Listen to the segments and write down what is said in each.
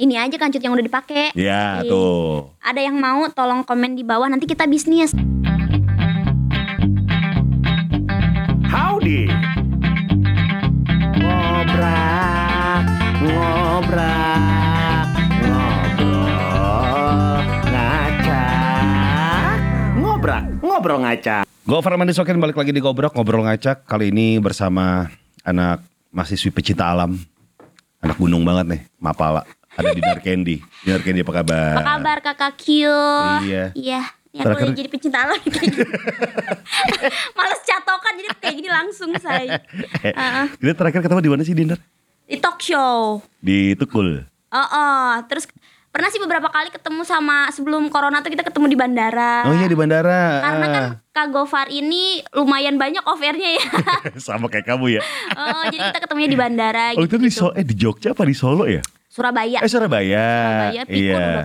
ini aja kan cut yang udah dipakai. Ya, Iya. tuh. Ada yang mau tolong komen di bawah nanti kita bisnis. Howdy. Ngobrak, ngobrak, ngobrol, ngacak, ngobrak, ngobrol ngacak. Gue Farman Disokin balik lagi di Gobrok, ngobrol ngacak. Kali ini bersama anak mahasiswi pecinta alam. Anak gunung banget nih, Mapala. Ada Dinar Candy. Dinar Candy apa kabar? Apa kabar kakak Q? Iya. Iya. Aku Terakhir- jadi pecinta alam kayak gini. Males catokan jadi kayak gini langsung saya. Heeh. Kita terakhir ketemu di mana sih Dinar? Di talk show. Di Tukul. Oh, oh. terus pernah sih beberapa kali ketemu sama sebelum corona tuh kita ketemu di bandara. Oh iya di bandara. Karena kan Ah. Kak Gofar ini lumayan banyak offernya ya. Sama kayak kamu ya. oh, jadi kita ketemunya di bandara Oh itu gitu. di Solo, eh di Jogja apa di Solo ya? Surabaya. Eh Surabaya. Surabaya pikun iya.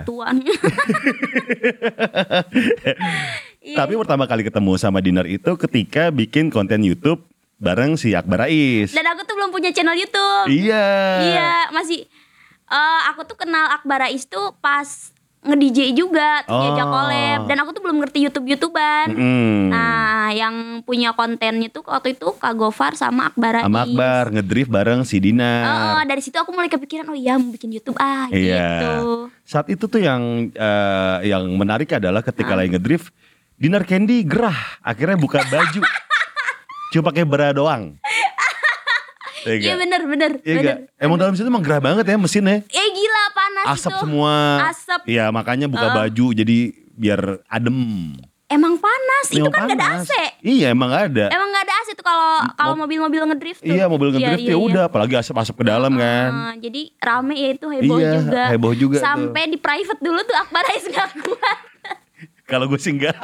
Iya. Tapi pertama kali ketemu sama Dinar itu ketika bikin konten YouTube bareng si Akbar Rais. Dan aku tuh belum punya channel YouTube. Iya. Iya, masih eh aku tuh kenal Akbar Rais tuh pas nge-DJ juga, Oh. diajak collab dan aku tuh belum ngerti YouTube-YouTubean. Mm. Nah, yang punya kontennya tuh waktu itu Kak Gofar sama Akbar. Sama Akbar ngedrift bareng si Oh, Dinar. dari situ aku mulai kepikiran oh iya mau bikin YouTube ah Iya. gitu. Saat itu tuh yang eh, yang menarik adalah ketika Ah. lagi ngedrift Dinar Candy gerah, akhirnya buka baju. Cuma pakai bra doang. Iya Iya bener bener Iya bener. nggak? Emang dalam situ emang gerah banget ya mesinnya. Eh gila panas Asap itu. semua. Asap. Iya makanya buka Ah. baju jadi biar adem. Emang panas. itu Emang kan gak ada panas. AC. Iya emang gak ada. Emang gak ada AC tuh kalau kalau mobil-mobil ngedrift tuh. Iya mobil ngedrift Iya, ya iya, udah apalagi asap-asap ke dalam kan. Ah, jadi rame ya itu heboh Iya, juga. heboh juga tuh. Sampai di private dulu tuh Akbar Rais gak kuat. Kalau gue sih enggak.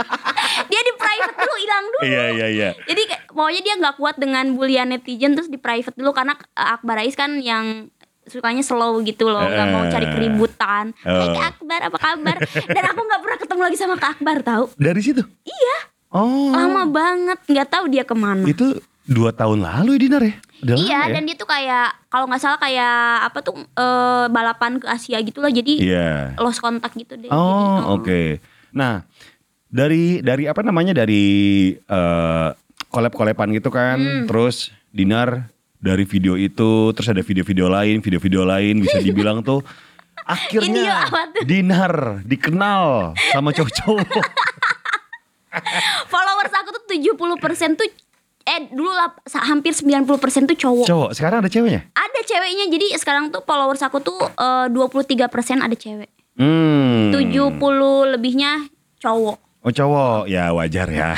dia di private dulu hilang dulu. iya iya iya. Jadi pokoknya dia nggak kuat dengan bulian netizen terus di private dulu karena uh, Akbar Rais kan yang sukanya slow gitu loh, nggak mau cari keributan. Hai Oh. Kak Akbar apa kabar? Dan aku nggak pernah ketemu lagi sama Kak Akbar tahu. Dari situ. Iya, Oh. lama banget nggak tahu dia ke mana. Itu dua tahun lalu ya Dinar ya? Udah Iya, ya? dan dia tuh kayak kalau nggak salah kayak apa tuh eh, balapan ke Asia gitu lah. Jadi Iya. lost kontak gitu deh. Oh Jadi, oke. Nah dari dari apa namanya dari eh collab-collaban gitu kan, Hmm. terus Dinar dari video itu, terus ada video-video lain, video-video lain bisa dibilang tuh akhirnya? Dinar dikenal sama cowok-cowok. Followers aku tuh 70% tuh eh dulu lah hampir 90% tuh cowok. cowok sekarang ada ceweknya? Ada ceweknya. Jadi sekarang tuh followers aku tuh eh, 23% ada cewek. Hmm. 70 lebihnya cowok. Oh cowok, ya wajar ya.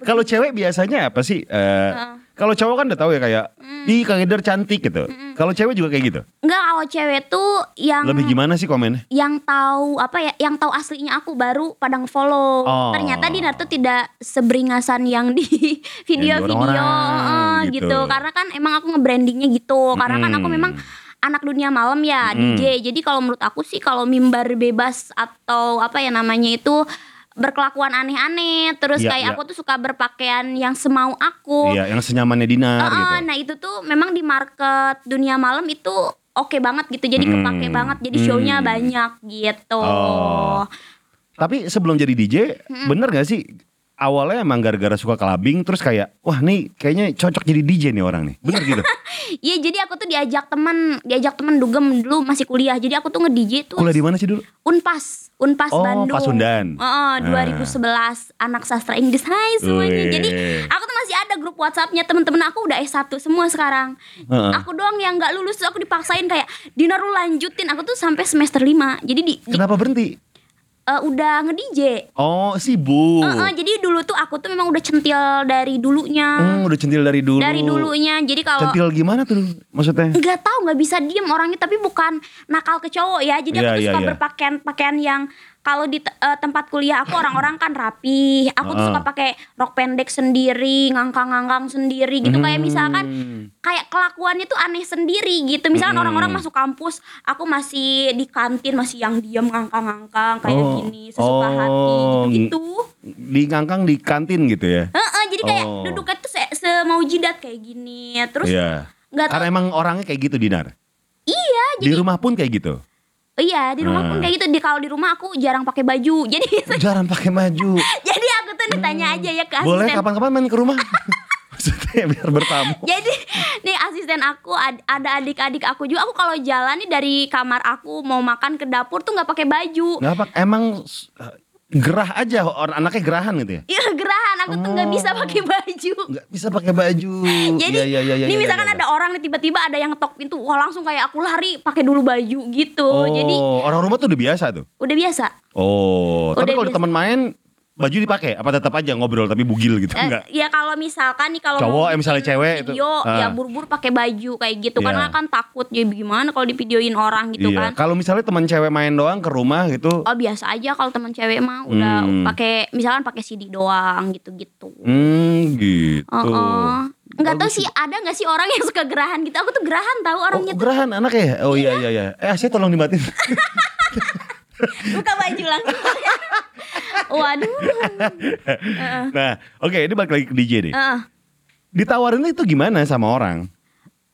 Kalau cewek biasanya apa sih? Eh, Kalau cowok kan udah tahu ya kayak, Hmm. ih Kang Eder cantik gitu. Kalau cewek juga kayak gitu. Enggak kalau cewek tuh yang Lebih gimana sih komennya? yang tahu apa ya yang tahu aslinya aku baru pada follow Oh. ternyata Dinar tuh tidak seberingasan yang di video-video eh, gitu. gitu. karena kan emang aku nge-brandingnya gitu karena kan aku Mm. memang anak dunia malam ya Mm. DJ jadi kalau menurut aku sih kalau mimbar bebas atau apa ya namanya itu berkelakuan aneh-aneh terus Iya, kayak iya. aku tuh suka berpakaian yang semau aku Iya, yang senyamannya Dinar Heeh, gitu. Nah itu tuh memang di market dunia malam itu oke banget gitu jadi Hmm. kepake banget jadi shownya Hmm. banyak gitu. Oh. Tapi sebelum jadi DJ, bener gak sih awalnya emang gara-gara suka clubbing terus kayak wah nih kayaknya cocok jadi DJ nih orang nih. Bener gitu. Iya jadi aku tuh diajak temen diajak temen dugem dulu masih kuliah jadi aku tuh nge DJ tuh Kuliah di mana sih dulu? Unpas Unpas Oh, Bandung. Pasundan. Oh, 2011 anak sastra Inggris Hai semuanya. Wih. Jadi aku tuh masih ada grup WhatsAppnya temen-temen aku udah S1 semua sekarang. Heeh. Aku doang yang nggak lulus aku dipaksain kayak Dinar lu lanjutin. Aku tuh sampai semester 5 Jadi di, di- Kenapa berhenti? Eh, udah nge-DJ. Oh sibuk. Heeh, jadi dulu tuh aku tuh memang udah centil dari dulunya. Hmm, udah centil dari dulu. Dari dulunya. Jadi kalau Centil gimana tuh maksudnya? nggak tahu nggak bisa diem orangnya tapi bukan nakal ke cowok ya jadi aku Iya, tuh iya, suka iya. berpakaian pakaian yang kalau di eh, tempat kuliah aku orang-orang kan rapi aku tuh suka pakai rok pendek sendiri ngangkang-ngangkang sendiri gitu kayak misalkan Hmm. kayak kelakuannya tuh aneh sendiri gitu misalkan Hmm. orang-orang masuk kampus aku masih di kantin masih yang diem ngangkang-ngangkang kayak Oh. gini sesuka hati Oh, gitu Di ngangkang di kantin gitu ya? Heeh, jadi kayak Oh. duduknya tuh se semau jidat kayak gini terus nggak tahu Karena emang orangnya kayak gitu Dinar. Iya, Di rumah pun kayak gitu. Iya di rumah pun Hmm. kayak gitu. Di kalau di rumah aku jarang pakai baju. Jadi Jarang pakai baju. jadi aku tuh ditanya aja ya ke asisten. Boleh kapan-kapan main ke rumah. Maksudnya biar bertamu. Jadi nih asisten aku ad- ada adik-adik aku juga. Aku kalau jalan nih dari kamar aku mau makan ke dapur tuh nggak pakai baju. Nggak apa, emang gerah aja orang anaknya gerahan gitu ya. Iya gerahan aku tuh nggak bisa Oh. pakai baju. Nggak bisa pakai baju. Jadi Iya, iya, iya, iya, nih iya, misalkan iya. ada orang nih tiba-tiba ada yang ngetok pintu, wah langsung kayak aku lari pakai dulu baju gitu. Oh, Jadi orang rumah tuh udah biasa tuh. udah biasa. Oh, tapi Udah kalau biasa. teman main baju dipakai apa tetap aja ngobrol tapi bugil gitu Eh, enggak? ya kalau misalkan nih kalau Cowok, eh, misalnya cewek itu. video Ah. ya buru-buru pakai baju kayak gitu Iya. karena kan takut ya gimana kalau divideoin orang gitu iya. kan. Kalau misalnya teman cewek main doang ke rumah gitu. Oh biasa aja kalau teman cewek mah udah Hmm. pakai misalkan pakai CD doang gitu-gitu. Hmm, gitu. Oh, oh. Nggak tahu sih ada nggak sih orang yang suka gerahan gitu. Aku tuh gerahan tahu Oh, orangnya tuh gerahan anak ya? Oh iya iya iya. Eh, saya tolong dimatiin. buka baju langsung. Waduh. nah, oke, ini balik lagi ke DJ deh. Heeh. Ditawarin itu gimana sama orang?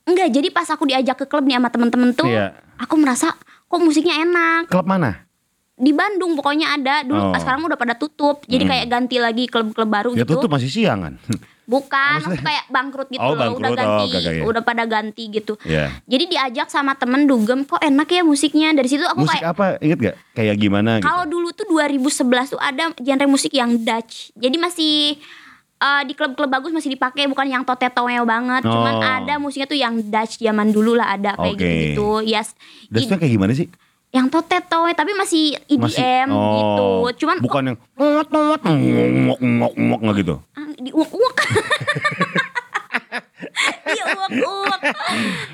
Enggak, jadi pas aku diajak ke klub nih sama temen-temen tuh, Iya. aku merasa kok musiknya enak. Klub mana? Di Bandung pokoknya ada. Dulu Oh. sekarang udah pada tutup. Jadi Hmm. kayak ganti lagi klub-klub baru Ya gitu. tutup masih siang kan? Bukan, Maksudnya- kayak bangkrut gitu Oh, loh, udah bangkrut. Oh, ganti, iya. udah pada ganti gitu. Iya. Jadi diajak sama temen dugem, kok enak ya musiknya. Dari situ aku Musik kayak apa? Ingat gak? Kayak gimana gitu? Kalau dulu tuh 2011 tuh ada genre musik yang Dutch. Jadi masih eh, di klub-klub bagus masih dipakai bukan yang totetoweo banget. Cuman Oh. ada musiknya tuh yang Dutch zaman dulu lah ada kayak Oke. gitu-gitu. Yes. Dance kayak gimana sih? yang totetoweo tapi masih EDM gitu. Cuman bukan yang ngok ngok ngok ngok ngok nggak gitu. ah, diuak-uak. diuak-uak.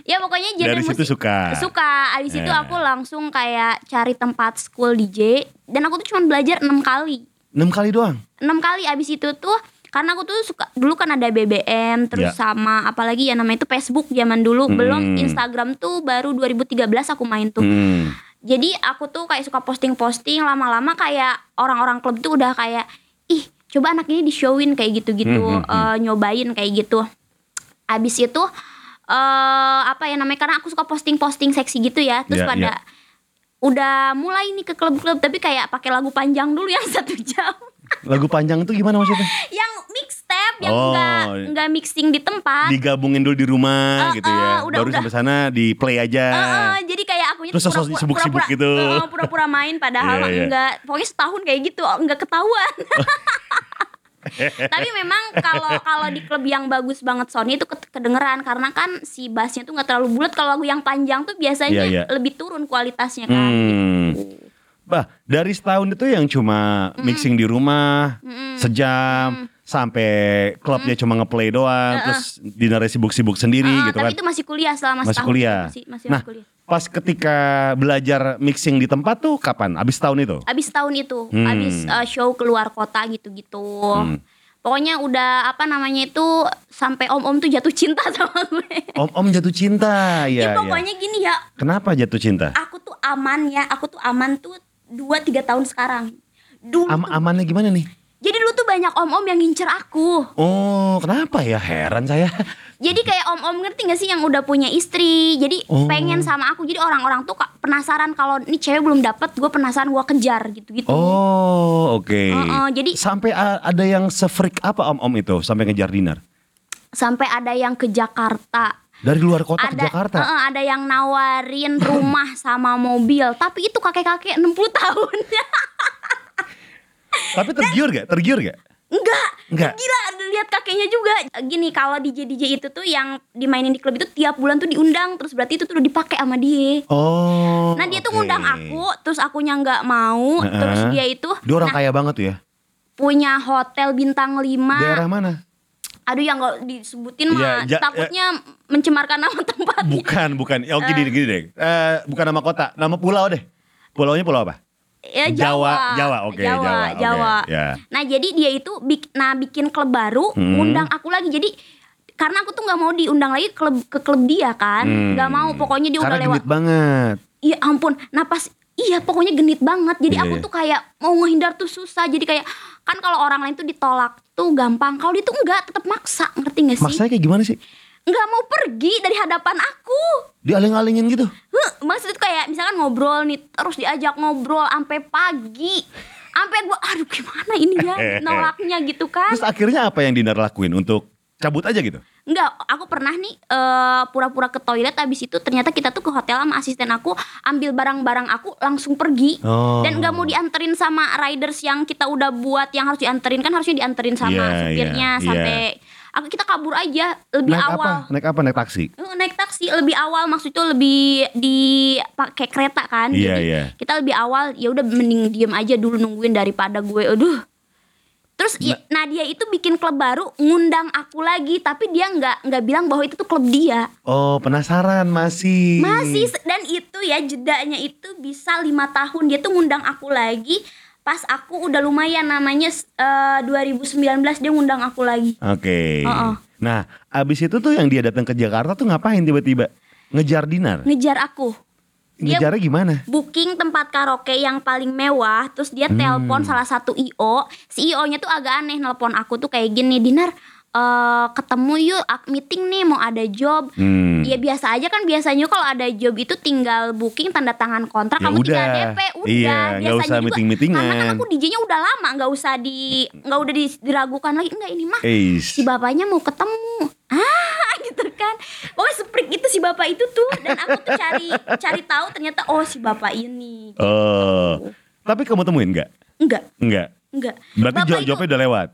ya pokoknya genre Dari situ musik suka. suka. Abis itu Ya. aku langsung kayak cari tempat school DJ dan aku tuh cuma belajar enam kali. Enam kali doang. enam kali abis itu tuh karena aku tuh suka dulu kan ada BBM terus Ya. sama apalagi ya namanya itu Facebook zaman dulu Hmm. belum Instagram tuh baru 2013 aku main tuh Hmm. jadi aku tuh kayak suka posting-posting lama-lama kayak orang-orang klub tuh udah kayak ih coba anak ini di showin kayak gitu-gitu Hmm, hmm, eh, nyobain kayak gitu. Abis itu eh apa ya namanya karena aku suka posting-posting seksi gitu ya terus Ya, pada ya. udah mulai nih ke klub-klub tapi kayak pakai lagu panjang dulu yang satu jam Lagu panjang itu gimana maksudnya? yang mixtape yang Oh. enggak enggak mixing di tempat. Digabungin dulu di rumah Eh, gitu ya. eh, udah, Baru udah. sampai sana di play aja. Eh, eh, jadi kayak akunya Terus tuh sosok pura-pura- sibuk-sibuk gitu. pura-pura main padahal Iya, iya. enggak pokoknya setahun kayak gitu enggak ketahuan. Tapi memang kalau kalau di klub yang bagus banget Sony itu ke- kedengeran karena kan si bassnya tuh nggak terlalu bulat kalau lagu yang panjang tuh biasanya Iya, iya. lebih turun kualitasnya kan. Hmm. Bah, dari setahun itu yang cuma mixing di rumah sejam sampai klubnya cuma ngeplay doang, terus dinarnya sibuk-sibuk sendiri Eh, gitu tapi kan. itu masih kuliah selama Masih setahun. kuliah. Masih, masih Nah, kuliah. pas ketika belajar mixing di tempat tuh kapan? Abis tahun itu? Abis tahun itu, Hmm. abis uh, show keluar kota gitu-gitu. Hmm. Pokoknya udah apa namanya itu sampai om-om tuh jatuh cinta sama gue. Om-om jatuh cinta, Ya, ya. pokoknya gini ya, Kenapa jatuh cinta? aku tuh aman ya, aku tuh aman tuh 2 3 tahun sekarang. Dulu Am amannya gimana nih? jadi dulu tuh banyak om-om yang ngincer aku. Oh, kenapa ya? Heran saya. Jadi kayak om-om ngerti gak sih yang udah punya istri, jadi Oh. pengen sama aku. Jadi orang-orang tuh penasaran kalau ini cewek belum dapet, gue penasaran gue kejar gitu-gitu. Oh, oke. Heeh, jadi Sampai ada yang se-freak apa om-om itu sampai ngejar dinar? sampai ada yang ke Jakarta. Dari luar kota ke ada Jakarta. Heeh, ada yang nawarin rumah sama mobil tapi itu kakek-kakek 60 tahun Tapi tergiur gak? Tergiur gak? enggak Enggak. gila lihat kakeknya juga gini kalau DJ DJ itu tuh yang dimainin di klub itu tiap bulan tuh diundang terus berarti itu tuh udah dipakai sama dia Oh. nah dia tuh oke. ngundang aku terus akunya nggak mau Heeh. terus dia itu Dia orang nah, kaya banget tuh ya. punya hotel bintang 5 Daerah mana? Aduh yang nggak disebutin Iya, mah ja- takutnya mencemarkan nama tempat Bukan, bukan. Oh, gini, gini deh. Eh, bukan nama kota, nama pulau deh. Pulaunya pulau apa? ya Jawa, Jawa Jawa, oke, Jawa Jawa, oke, Jawa. ya. nah jadi dia itu bik, nah bikin klub baru Hmm. undang aku lagi jadi karena aku tuh nggak mau diundang lagi klub ke klub dia kan Hmm. nggak mau pokoknya dia Karena udah lewat genit banget. iya ampun nah pas iya pokoknya genit banget jadi Iya, aku iya. tuh kayak mau ngehindar tuh susah jadi kayak kan kalau orang lain tuh ditolak tuh gampang kalau dia tuh enggak tetap maksa ngerti gak sih Maksudnya kayak gimana sih? nggak mau pergi dari hadapan aku. Dialing-alingin gitu. Huh, maksud itu kayak misalkan ngobrol nih terus diajak ngobrol sampai pagi. Sampai gua aduh gimana ini ya nolaknya gitu kan. Terus akhirnya apa yang Dinar lakuin untuk cabut aja gitu? Enggak, aku pernah nih eh, pura-pura ke toilet habis itu ternyata kita tuh ke hotel sama asisten aku ambil barang-barang aku langsung pergi. Oh. Dan nggak mau dianterin sama riders yang kita udah buat yang harus dianterin kan harusnya dianterin sama Iya, supirnya iya, sampai aku kita kabur aja lebih Naik awal. apa? Naik apa? Naik taksi? Eh, naik taksi lebih awal maksud itu lebih di pakai kereta kan Iya, jadi iya. kita lebih awal ya udah mending diem aja dulu nungguin daripada gue aduh terus Nah. Nadia itu bikin klub baru ngundang aku lagi tapi dia nggak nggak bilang bahwa itu tuh klub dia Oh penasaran masih. masih dan itu ya jedanya itu bisa lima tahun dia tuh ngundang aku lagi pas aku udah lumayan namanya eh, 2019 dia ngundang aku lagi Oke. Oh, oh. Nah, abis itu tuh yang dia datang ke Jakarta tuh ngapain tiba-tiba? Ngejar Dinar? ngejar aku Dia- Ngejarnya gimana? booking tempat karaoke yang paling mewah terus dia Hmm. telepon salah satu IO si IO nya tuh agak aneh nelpon aku tuh kayak gini Dinar eh, ketemu yuk meeting nih mau ada job Hmm. Ya biasa aja kan biasanya kalau ada job itu tinggal booking tanda tangan kontrak Ya kamu tinggal udah. DP udah Iya, nggak usah juga, meeting-meetingan. karena kan aku DJ-nya udah lama nggak usah di nggak udah di- diragukan lagi enggak ini mah Eis. si bapaknya mau ketemu ah gitu kan pokoknya seprik itu si bapak itu tuh dan aku tuh cari cari tahu ternyata oh si bapak ini Oh. Tapi kamu temuin nggak? enggak Enggak. enggak Berarti bapak jawab jawabnya udah lewat.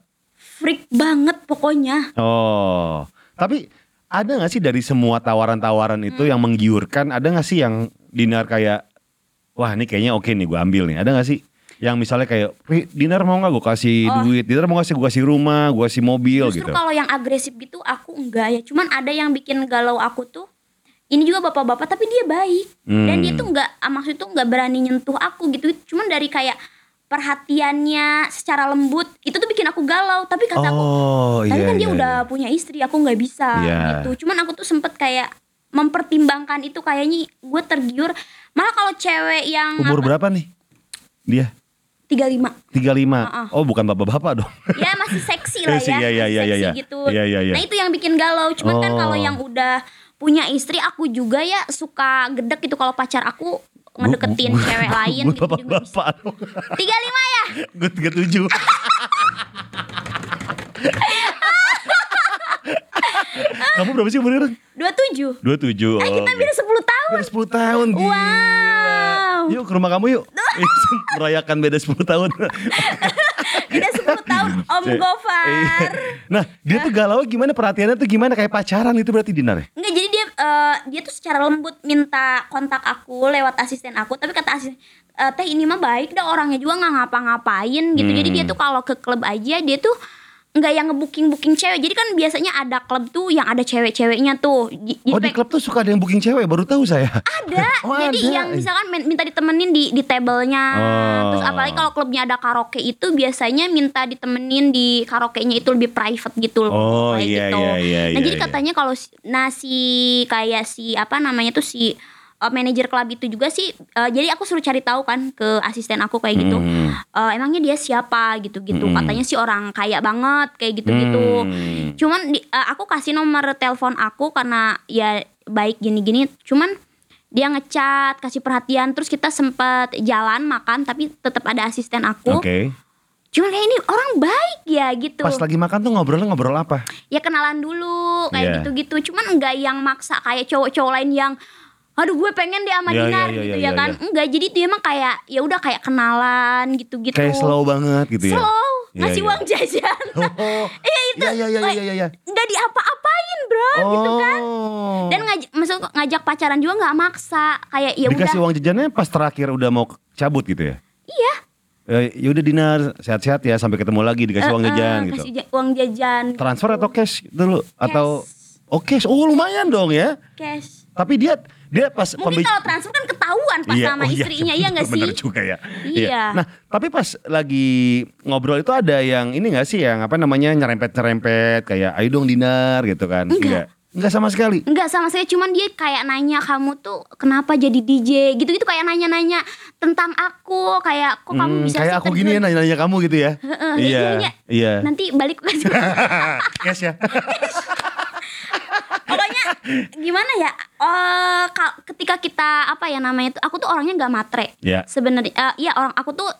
Freak banget pokoknya Oh. Tapi ada nggak sih dari semua tawaran-tawaran itu Hmm. yang menggiurkan? Ada nggak sih yang Dinar kayak, wah ini kayaknya oke nih gue ambil nih. Ada nggak sih? Yang misalnya kayak, "Ri, Dinar mau nggak gue kasih Oh. duit? Dinar mau ngasih gue kasih rumah, gue kasih mobil Justru gitu. kalau yang agresif gitu aku enggak ya. Cuman ada yang bikin galau aku tuh. Ini juga bapak-bapak tapi dia baik. Dan Hmm. dia tuh enggak ah, maksud tuh enggak berani nyentuh aku gitu. Cuman dari kayak perhatiannya secara lembut itu tuh bikin aku galau. Tapi kata aku, Oh tapi iya. kan dia iya, udah iya. punya istri, aku nggak bisa Iya. gitu. Cuman aku tuh sempet kayak mempertimbangkan itu kayaknya gue tergiur. Malah kalau cewek yang Umur apa, berapa nih? Dia 35 35. Uh-uh. Oh bukan bapak-bapak dong. ya masih seksi lah ya, iya, masih iya, seksi iya. gitu. Iya, iya, iya. Nah itu yang bikin galau. Cuman kan Oh. kalau yang udah punya istri, aku juga ya suka gedek gitu kalau pacar aku ngedeketin Gua- cewek lain. Gue gitu, bapak-bapak dong. Tiga lima ya? Gue 37. Kamu berapa sih umurnya? Dua tujuh. 27. Eh kita beda sepuluh tahun. Beda 10 tahun gila. Wow. Yuk ke rumah kamu yuk. Merayakan beda 10 tahun. Beda sepuluh tahun Om Iya. Gofar. nah, dia tuh galau gimana perhatiannya tuh gimana kayak pacaran itu berarti Dinar ya? Enggak jadi eh, dia tuh secara lembut minta kontak aku lewat asisten aku tapi kata asisten "Eh, teh ini mah baik dah orangnya juga nggak ngapa-ngapain gitu jadi Hmm. dia tuh kalau ke klub aja dia tuh nggak yang ngebooking booking cewek jadi kan biasanya ada klub tuh yang ada cewek-ceweknya tuh Di- di Oh di klub tuh suka ada yang booking cewek baru tahu saya. ada Oh, jadi ada. yang misalkan min- minta ditemenin di di tablenya Oh. terus apalagi kalau klubnya ada karaoke itu biasanya minta ditemenin di karaoke-nya itu lebih private gitu loh Oh, kayak iya, gitu iya, iya, nah iya, jadi iya. katanya kalau si- nah si kayak si apa namanya tuh si uh, manajer klub itu juga sih uh, jadi aku suruh cari tahu kan ke asisten aku kayak gitu Hmm. Uh, emangnya dia siapa gitu-gitu Hmm. katanya sih orang kaya banget kayak gitu-gitu Hmm. cuman di- uh, aku kasih nomor telepon aku karena ya baik gini-gini cuman dia ngecat kasih perhatian terus kita sempet jalan makan tapi tetap ada asisten aku Oke. cuman kayak ini orang baik ya gitu Pas lagi makan tuh ngobrolnya ngobrol apa? ya kenalan dulu kayak Iya. gitu-gitu cuman enggak yang maksa kayak cowok-cowok lain yang aduh gue pengen deh sama Iya, Dinar iya, iya, gitu iya, ya kan. Iya. enggak jadi dia emang kayak ya udah kayak kenalan gitu-gitu. Kayak slow banget gitu ya. slow. Ngasih uang jajan. Oh. Iya itu. Iya iya iya iya nggak diapa-apain bro gitu kan. Oh. dan ngajak maksud ngajak pacaran juga nggak maksa. Kayak ya udah. dikasih uang jajannya pas terakhir udah mau cabut gitu ya? iya. Eh, ya udah dinar sehat-sehat ya sampai ketemu lagi dikasih uang Eh, jajan eh, gitu. kasih uang jajan Transfer atau cash dulu? Atau oh cash. Oh lumayan dong ya. cash. Tapi dia dia pas mungkin kalau transfer kan ketahuan pas sama oh istrinya iya nggak sih Bener juga ya. Iya. Nah, tapi pas lagi ngobrol itu ada yang ini gak sih yang apa namanya nyerempet-nyerempet kayak ayo dong dinar gitu kan? Enggak. Enggak sama sekali. Enggak sama saya cuman dia kayak nanya kamu tuh kenapa jadi DJ gitu-gitu kayak nanya-nanya tentang aku kayak kok kamu Hmm, bisa kayak aku gini ya nanya-nanya kamu gitu ya. Iya. iya, Iya. nanti balik ke Cash ya. Gimana ya? Ka- ketika kita apa ya namanya itu, aku tuh orangnya nggak matre. Ya. Sebenarnya, eh, iya orang aku tuh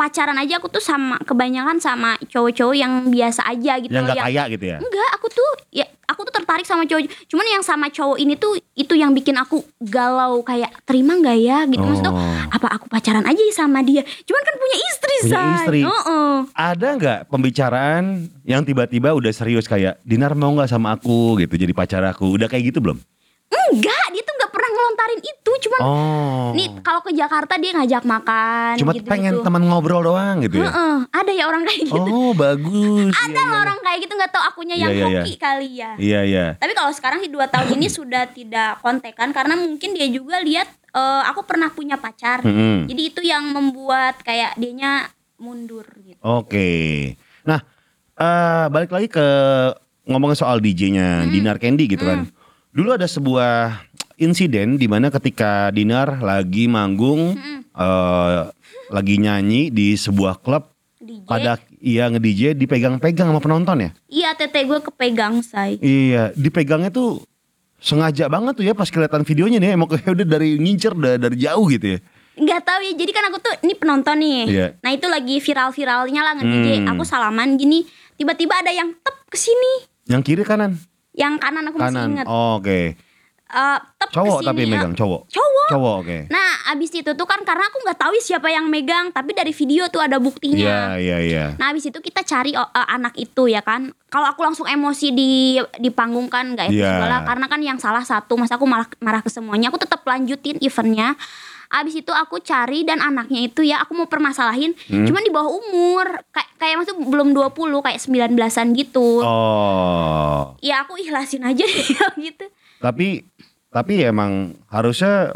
pacaran aja aku tuh sama kebanyakan sama cowok-cowok yang biasa aja gitu. Yang loh, nggak kaya gitu ya. Enggak, aku tuh ya aku tuh tertarik sama cowok. Cuman yang sama cowok ini tuh itu yang bikin aku galau kayak terima nggak ya gitu. Maksudnya Oh. apa aku pacaran aja ya sama dia? Cuman kan punya istri, Punya Say. istri. Heeh. Ada nggak pembicaraan yang tiba-tiba udah serius kayak Dinar mau nggak sama aku gitu jadi pacar aku? Udah kayak gitu belum? Enggak, dia ngelontarin itu. Cuman Oh. nih kalau ke Jakarta dia ngajak makan Cuma gitu, pengen teman ngobrol doang gitu ya. Heeh, ada ya orang kayak gitu. Oh, bagus. ada Iya, loh iya, orang kayak gitu nggak tahu akunya Iya, yang iya, iya. hoki kali ya. Iya, iya. Tapi kalau sekarang sih dua tahun ini sudah tidak kontekan karena mungkin dia juga lihat eh, aku pernah punya pacar. Mm-mm. Jadi itu yang membuat kayak dianya mundur gitu. Oke. Nah, eh balik lagi ke ngomongin soal DJ-nya Hmm. Dinar Candy gitu kan. Dulu ada sebuah insiden di mana ketika Dinar lagi manggung eh lagi nyanyi di sebuah klub DJ. pada iya nge-DJ dipegang-pegang sama penonton ya. Iya tete gue kepegang say. Iya, dipegangnya tuh sengaja banget tuh ya pas kelihatan videonya nih emang kayak udah dari ngincer udah dari jauh gitu ya. Nggak tahu ya. Jadi kan aku tuh ini penonton nih. Iya. Nah itu lagi viral-viralnya lah nge-DJ. Hmm. Aku salaman gini. Tiba-tiba ada yang tep ke sini. Yang kiri kanan? Yang kanan aku masih Kanan. inget. Oh, Oke. Eh, tep Cowok ke sini, tapi ya. megang cowok. Cowok. Cowok oke. Nah abis itu tuh kan karena aku nggak tahu siapa yang megang. Tapi dari video tuh ada buktinya. Iya, iya, iya. Nah habis itu kita cari eh, anak itu ya kan. Kalau aku langsung emosi di di panggung kan nggak juga lah. Karena kan yang salah satu, masa aku malah marah ke semuanya. Aku tetap lanjutin eventnya. Abis itu aku cari dan anaknya itu ya aku mau permasalahin. Hmm. Cuman di bawah umur. Kayak kayak maksud belum 20 kayak 19-an gitu. Oh, Ya aku ikhlasin aja gitu. Tapi tapi emang harusnya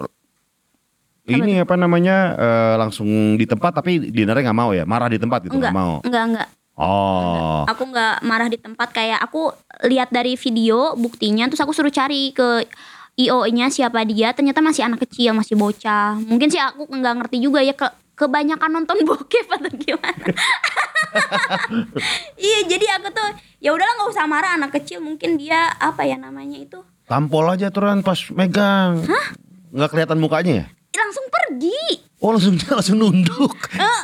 ini apa namanya eh, langsung di tempat tapi dinernya nggak mau ya, marah di tempat gitu Enggak, nggak mau. enggak, enggak. Oh, Aku nggak marah di tempat kayak aku lihat dari video buktinya terus aku suruh cari ke IO-nya siapa dia ternyata masih anak kecil masih bocah. Mungkin sih aku nggak ngerti juga ya ke kebanyakan nonton bokep atau gimana? Iya jadi aku tuh ya udahlah nggak usah marah anak kecil mungkin dia apa ya namanya itu tampol aja turan pas megang. Nggak kelihatan mukanya ya? langsung pergi Oh langsung langsung nunduk.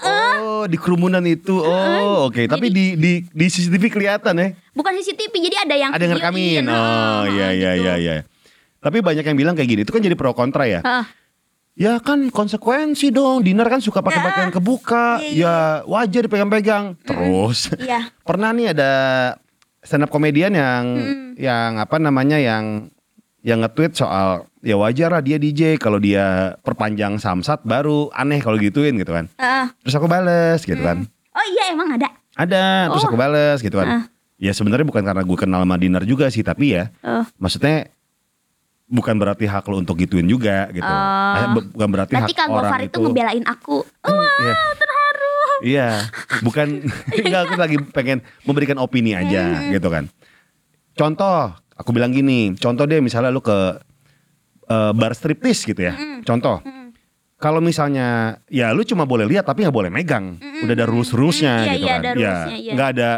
Oh di kerumunan itu. Oh oke. Tapi di di di CCTV kelihatan ya. bukan CCTV jadi ada yang Ada yang ngerekamin. videoin. Oh iya iya gitu. iya iya. Tapi banyak yang bilang kayak gini. Itu kan jadi pro kontra ya. Heeh. Ya kan konsekuensi dong. Dinar kan suka pakai pakaian kebuka. Iya, Ya wajar dipegang-pegang. Terus iya pernah nih ada stand up komedian yang yang apa namanya yang yang nge-tweet soal ya wajar lah dia DJ kalau dia perpanjang samsat baru aneh kalau gituin gitu kan. Heeh. Terus aku bales gitu kan. oh iya emang ada Ada, terus Oh. aku bales gitu kan. Ah. Ya sebenarnya bukan karena gue kenal sama Dinar juga sih, tapi ya Oh. maksudnya bukan berarti hak lo untuk gituin juga gitu. Bu- bukan berarti Berarti hak Kak orang Gofar itu ngebelain aku. Wah, Iya. terharu. Iya, bukan enggak aku lagi pengen memberikan opini aja gitu kan. Contoh, aku bilang gini, contoh deh misalnya lu ke eh, bar striptis gitu ya. Contoh. Kalau misalnya ya lu cuma boleh lihat tapi nggak boleh megang. Udah ada rules-rulesnya Iya, gitu iya, kan. ada ya, iya. nggak ada.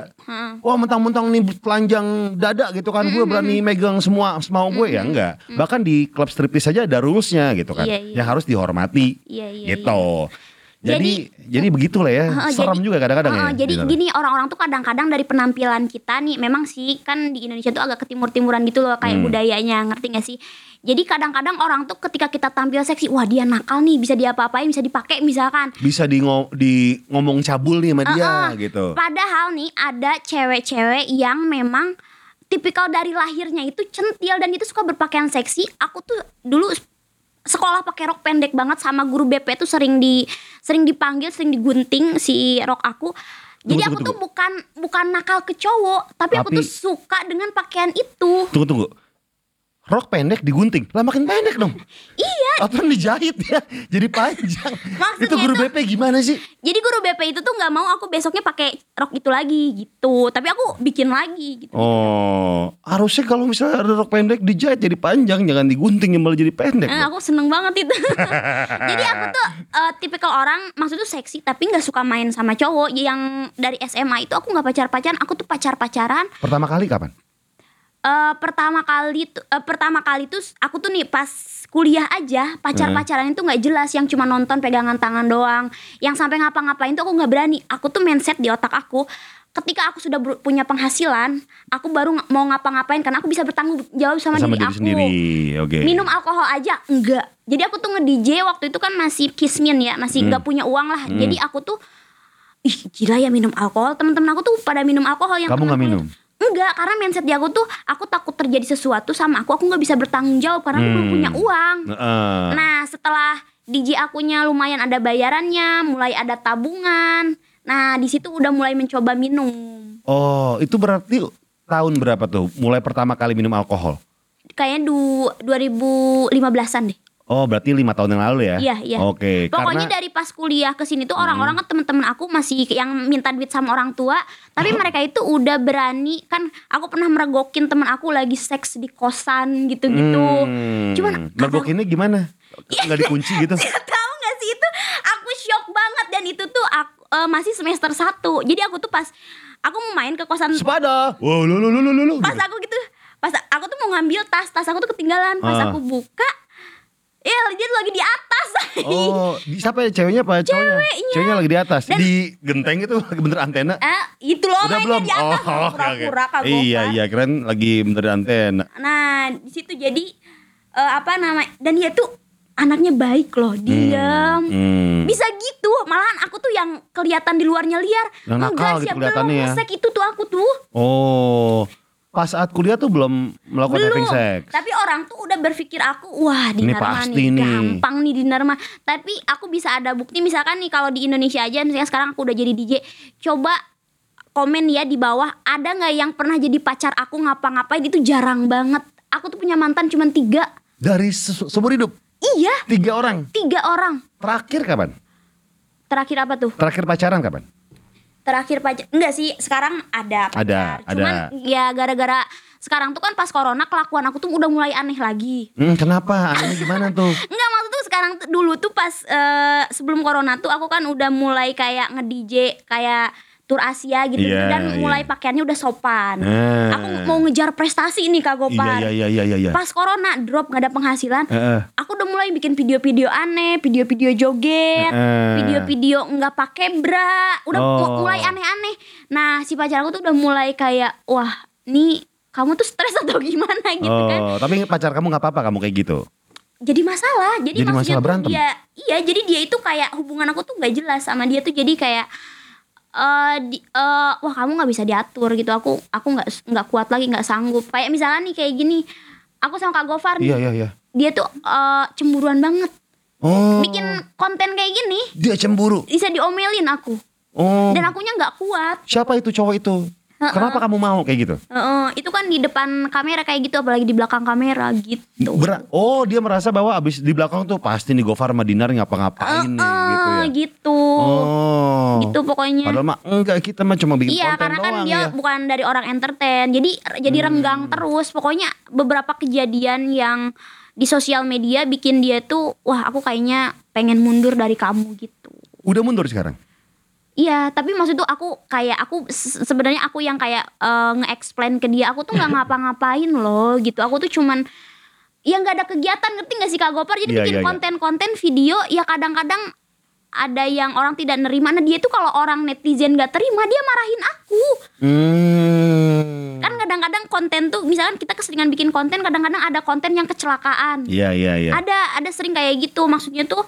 Wah mentang-mentang nih telanjang dada gitu kan Gue berani megang semua semau gue ya enggak Bahkan di klub striptis saja ada rulesnya gitu kan Iya, iya. Yang harus dihormati Iya, iya, gitu Jadi jadi, begitulah ya Heeh, Serem jadi- juga kadang-kadang Heeh, ya jadi gitu. gini orang-orang tuh kadang-kadang dari penampilan kita nih memang sih kan di Indonesia tuh agak ketimur-timuran gitu loh kayak Hmm. budayanya ngerti gak sih? Jadi kadang-kadang orang tuh ketika kita tampil seksi, wah dia nakal nih bisa diapa-apain, bisa dipakai misalkan. Bisa di, ngo- di ngomong cabul nih sama dia Heeh. gitu Padahal nih ada cewek-cewek yang memang tipikal dari lahirnya itu centil dan itu suka berpakaian seksi. Aku tuh dulu sekolah pakai rok pendek banget sama guru BP tuh sering di sering dipanggil, sering digunting si rok aku. Jadi Tunggu, aku tunggu, tuh bukan bukan nakal ke cowok, tapi, aku Tapi- tuh suka dengan pakaian itu. Tunggu tunggu Rok pendek digunting Lah makin pendek dong Iya. Apa dijahit ya Jadi panjang Maksudnya Itu guru BP gimana sih Jadi guru BP itu tuh nggak mau aku besoknya pakai rok itu lagi gitu. Tapi aku bikin lagi gitu. Oh Harusnya kalau misalnya ada rok pendek dijahit jadi panjang Jangan digunting yang malah jadi pendek Eh, aku seneng banget itu. Jadi aku tuh eh, tipikal orang maksud tuh seksi tapi nggak suka main sama cowok yang dari SMA itu aku nggak pacar-pacaran, aku tuh pacar-pacaran Pertama kali kapan? Eh, pertama kali tuh eh, pertama kali tuh aku tuh nih pas kuliah aja pacar-pacaran itu nggak jelas yang cuma nonton pegangan tangan doang yang sampai ngapa-ngapain tuh aku nggak berani aku tuh mindset di otak aku ketika aku sudah punya penghasilan aku baru mau ngapa-ngapain karena aku bisa bertanggung jawab sama, Sama diri, diri aku sendiri. Oke. minum alkohol aja enggak jadi aku tuh nge-DJ waktu itu kan masih kismin ya masih Hmm. nggak punya uang lah jadi aku tuh ih gila ya minum alkohol teman-teman aku tuh pada minum alkohol yang Kamu nggak minum? Enggak karena mindset di aku tuh aku takut terjadi sesuatu sama aku aku nggak bisa bertanggung jawab karena aku belum Hmm. punya uang Heeh. nah setelah DJ akunya lumayan ada bayarannya mulai ada tabungan nah di situ udah mulai mencoba minum Oh, itu berarti tahun berapa tuh? Mulai pertama kali minum alkohol? kayaknya du 2015an deh Oh, berarti lima tahun yang lalu ya? Iya, iya. Oke, Pokoknya karena Hmm. dari pas kuliah ke sini tuh orang-orang kan teman-teman aku masih yang minta duit sama orang tua, tapi mereka itu udah berani kan aku pernah meregokin teman aku lagi seks di kosan gitu-gitu. Hmm, Cuman mergokinnya gimana? Nggak dikunci gitu? tahu nggak sih itu aku shock banget dan itu tuh aku eh, masih semester 1. Jadi aku tuh pas aku mau main ke kosan Sepada. Wow, lu lu lu lu lu. pas aku gitu pas aku tuh mau ngambil tas tas aku tuh ketinggalan pas Ah. aku buka ya dia lagi di atas Oh, di- siapa ya ceweknya apa cowoknya? Ceweknya. Ceweknya lagi di atas. Dan- di genteng itu lagi bener antena. eh itu loh Udah belum? di atas Oh, pura-pura kagok Iya, iya, keren lagi bener antena. nah di situ jadi eh, apa namanya dan dia tuh anaknya baik loh diam Hmm. bisa gitu malahan aku tuh yang kelihatan di luarnya liar Yang nakal gitu siap kelihatannya ya. itu tuh aku tuh Oh, pas saat kuliah tuh belum melakukan having belum sex. tapi orang tuh udah berpikir aku wah Ini dinar mah pasti nih nih. gampang nih dinar mah tapi aku bisa ada bukti misalkan nih kalau di Indonesia aja misalnya sekarang aku udah jadi DJ coba komen ya di bawah ada nggak yang pernah jadi pacar aku ngapa-ngapain itu jarang banget aku tuh punya mantan cuma tiga Dari se- seumur hidup iya tiga orang. tiga orang Terakhir kapan? terakhir apa tuh Terakhir pacaran kapan? Terakhir pacar enggak sih sekarang ada pacar Ada, cuman ada. ya gara-gara sekarang tuh kan pas corona kelakuan aku tuh udah mulai aneh lagi Hmm, kenapa? Anehnya gimana tuh? Enggak maksud tuh sekarang tuh dulu tuh pas eh, sebelum corona tuh aku kan udah mulai kayak nge-DJ kayak tur Asia gitu Iya, dan iya. mulai pakaiannya udah sopan. Ah. Aku mau ngejar prestasi nih Kak Gopar. Iya, iya, iya, iya, iya. Pas corona drop nggak ada penghasilan, Heeh. aku udah mulai bikin video-video aneh, video-video joget, video-video nggak pakai bra, udah Oh. mu- mulai aneh-aneh. Nah si pacar aku tuh udah mulai kayak wah nih kamu tuh stres atau gimana gitu kan? Oh, tapi pacar kamu nggak apa-apa kamu kayak gitu? jadi masalah jadi, Jadi maksudnya masalah berantem? dia iya jadi dia itu kayak hubungan aku tuh nggak jelas sama dia tuh jadi kayak eh di, eh, wah kamu nggak bisa diatur gitu aku aku nggak nggak kuat lagi nggak sanggup kayak misalnya nih kayak gini aku sama kak Gofar nih Iya, iya, iya. dia tuh eh, cemburuan banget Oh. bikin konten kayak gini dia cemburu. bisa diomelin aku Oh. dan akunya nggak kuat Siapa itu cowok itu? Heeh. Kenapa kamu mau kayak gitu? Heeh, itu kan di depan kamera kayak gitu apalagi di belakang kamera gitu Ber- oh, dia merasa bahwa abis di belakang tuh pasti nih Gofar sama Dinar ngapa-ngapain nih Heeh, gitu ya. gitu Oh. gitu pokoknya Padahal mah enggak kita mah cuma bikin Iya konten karena kan doang dia ya. bukan dari orang entertain Jadi jadi Hmm. renggang terus Pokoknya beberapa kejadian yang di sosial media bikin dia tuh Wah aku kayaknya pengen mundur dari kamu gitu Udah mundur sekarang. Iya tapi maksud tuh aku kayak aku se- sebenarnya aku yang kayak eh, nge-explain ke dia Aku tuh nggak ngapa-ngapain loh gitu. Aku tuh cuman ya nggak ada kegiatan ngerti gak sih Kak Gopar? Jadi Iya, bikin iya, iya. konten-konten video ya kadang-kadang ada yang orang tidak nerima. Nah dia tuh kalau orang netizen gak terima dia marahin aku. Hmm. kan kadang-kadang konten tuh misalkan kita keseringan bikin konten kadang-kadang ada konten yang kecelakaan. Iya, iya, iya. ada ada sering kayak gitu. Maksudnya tuh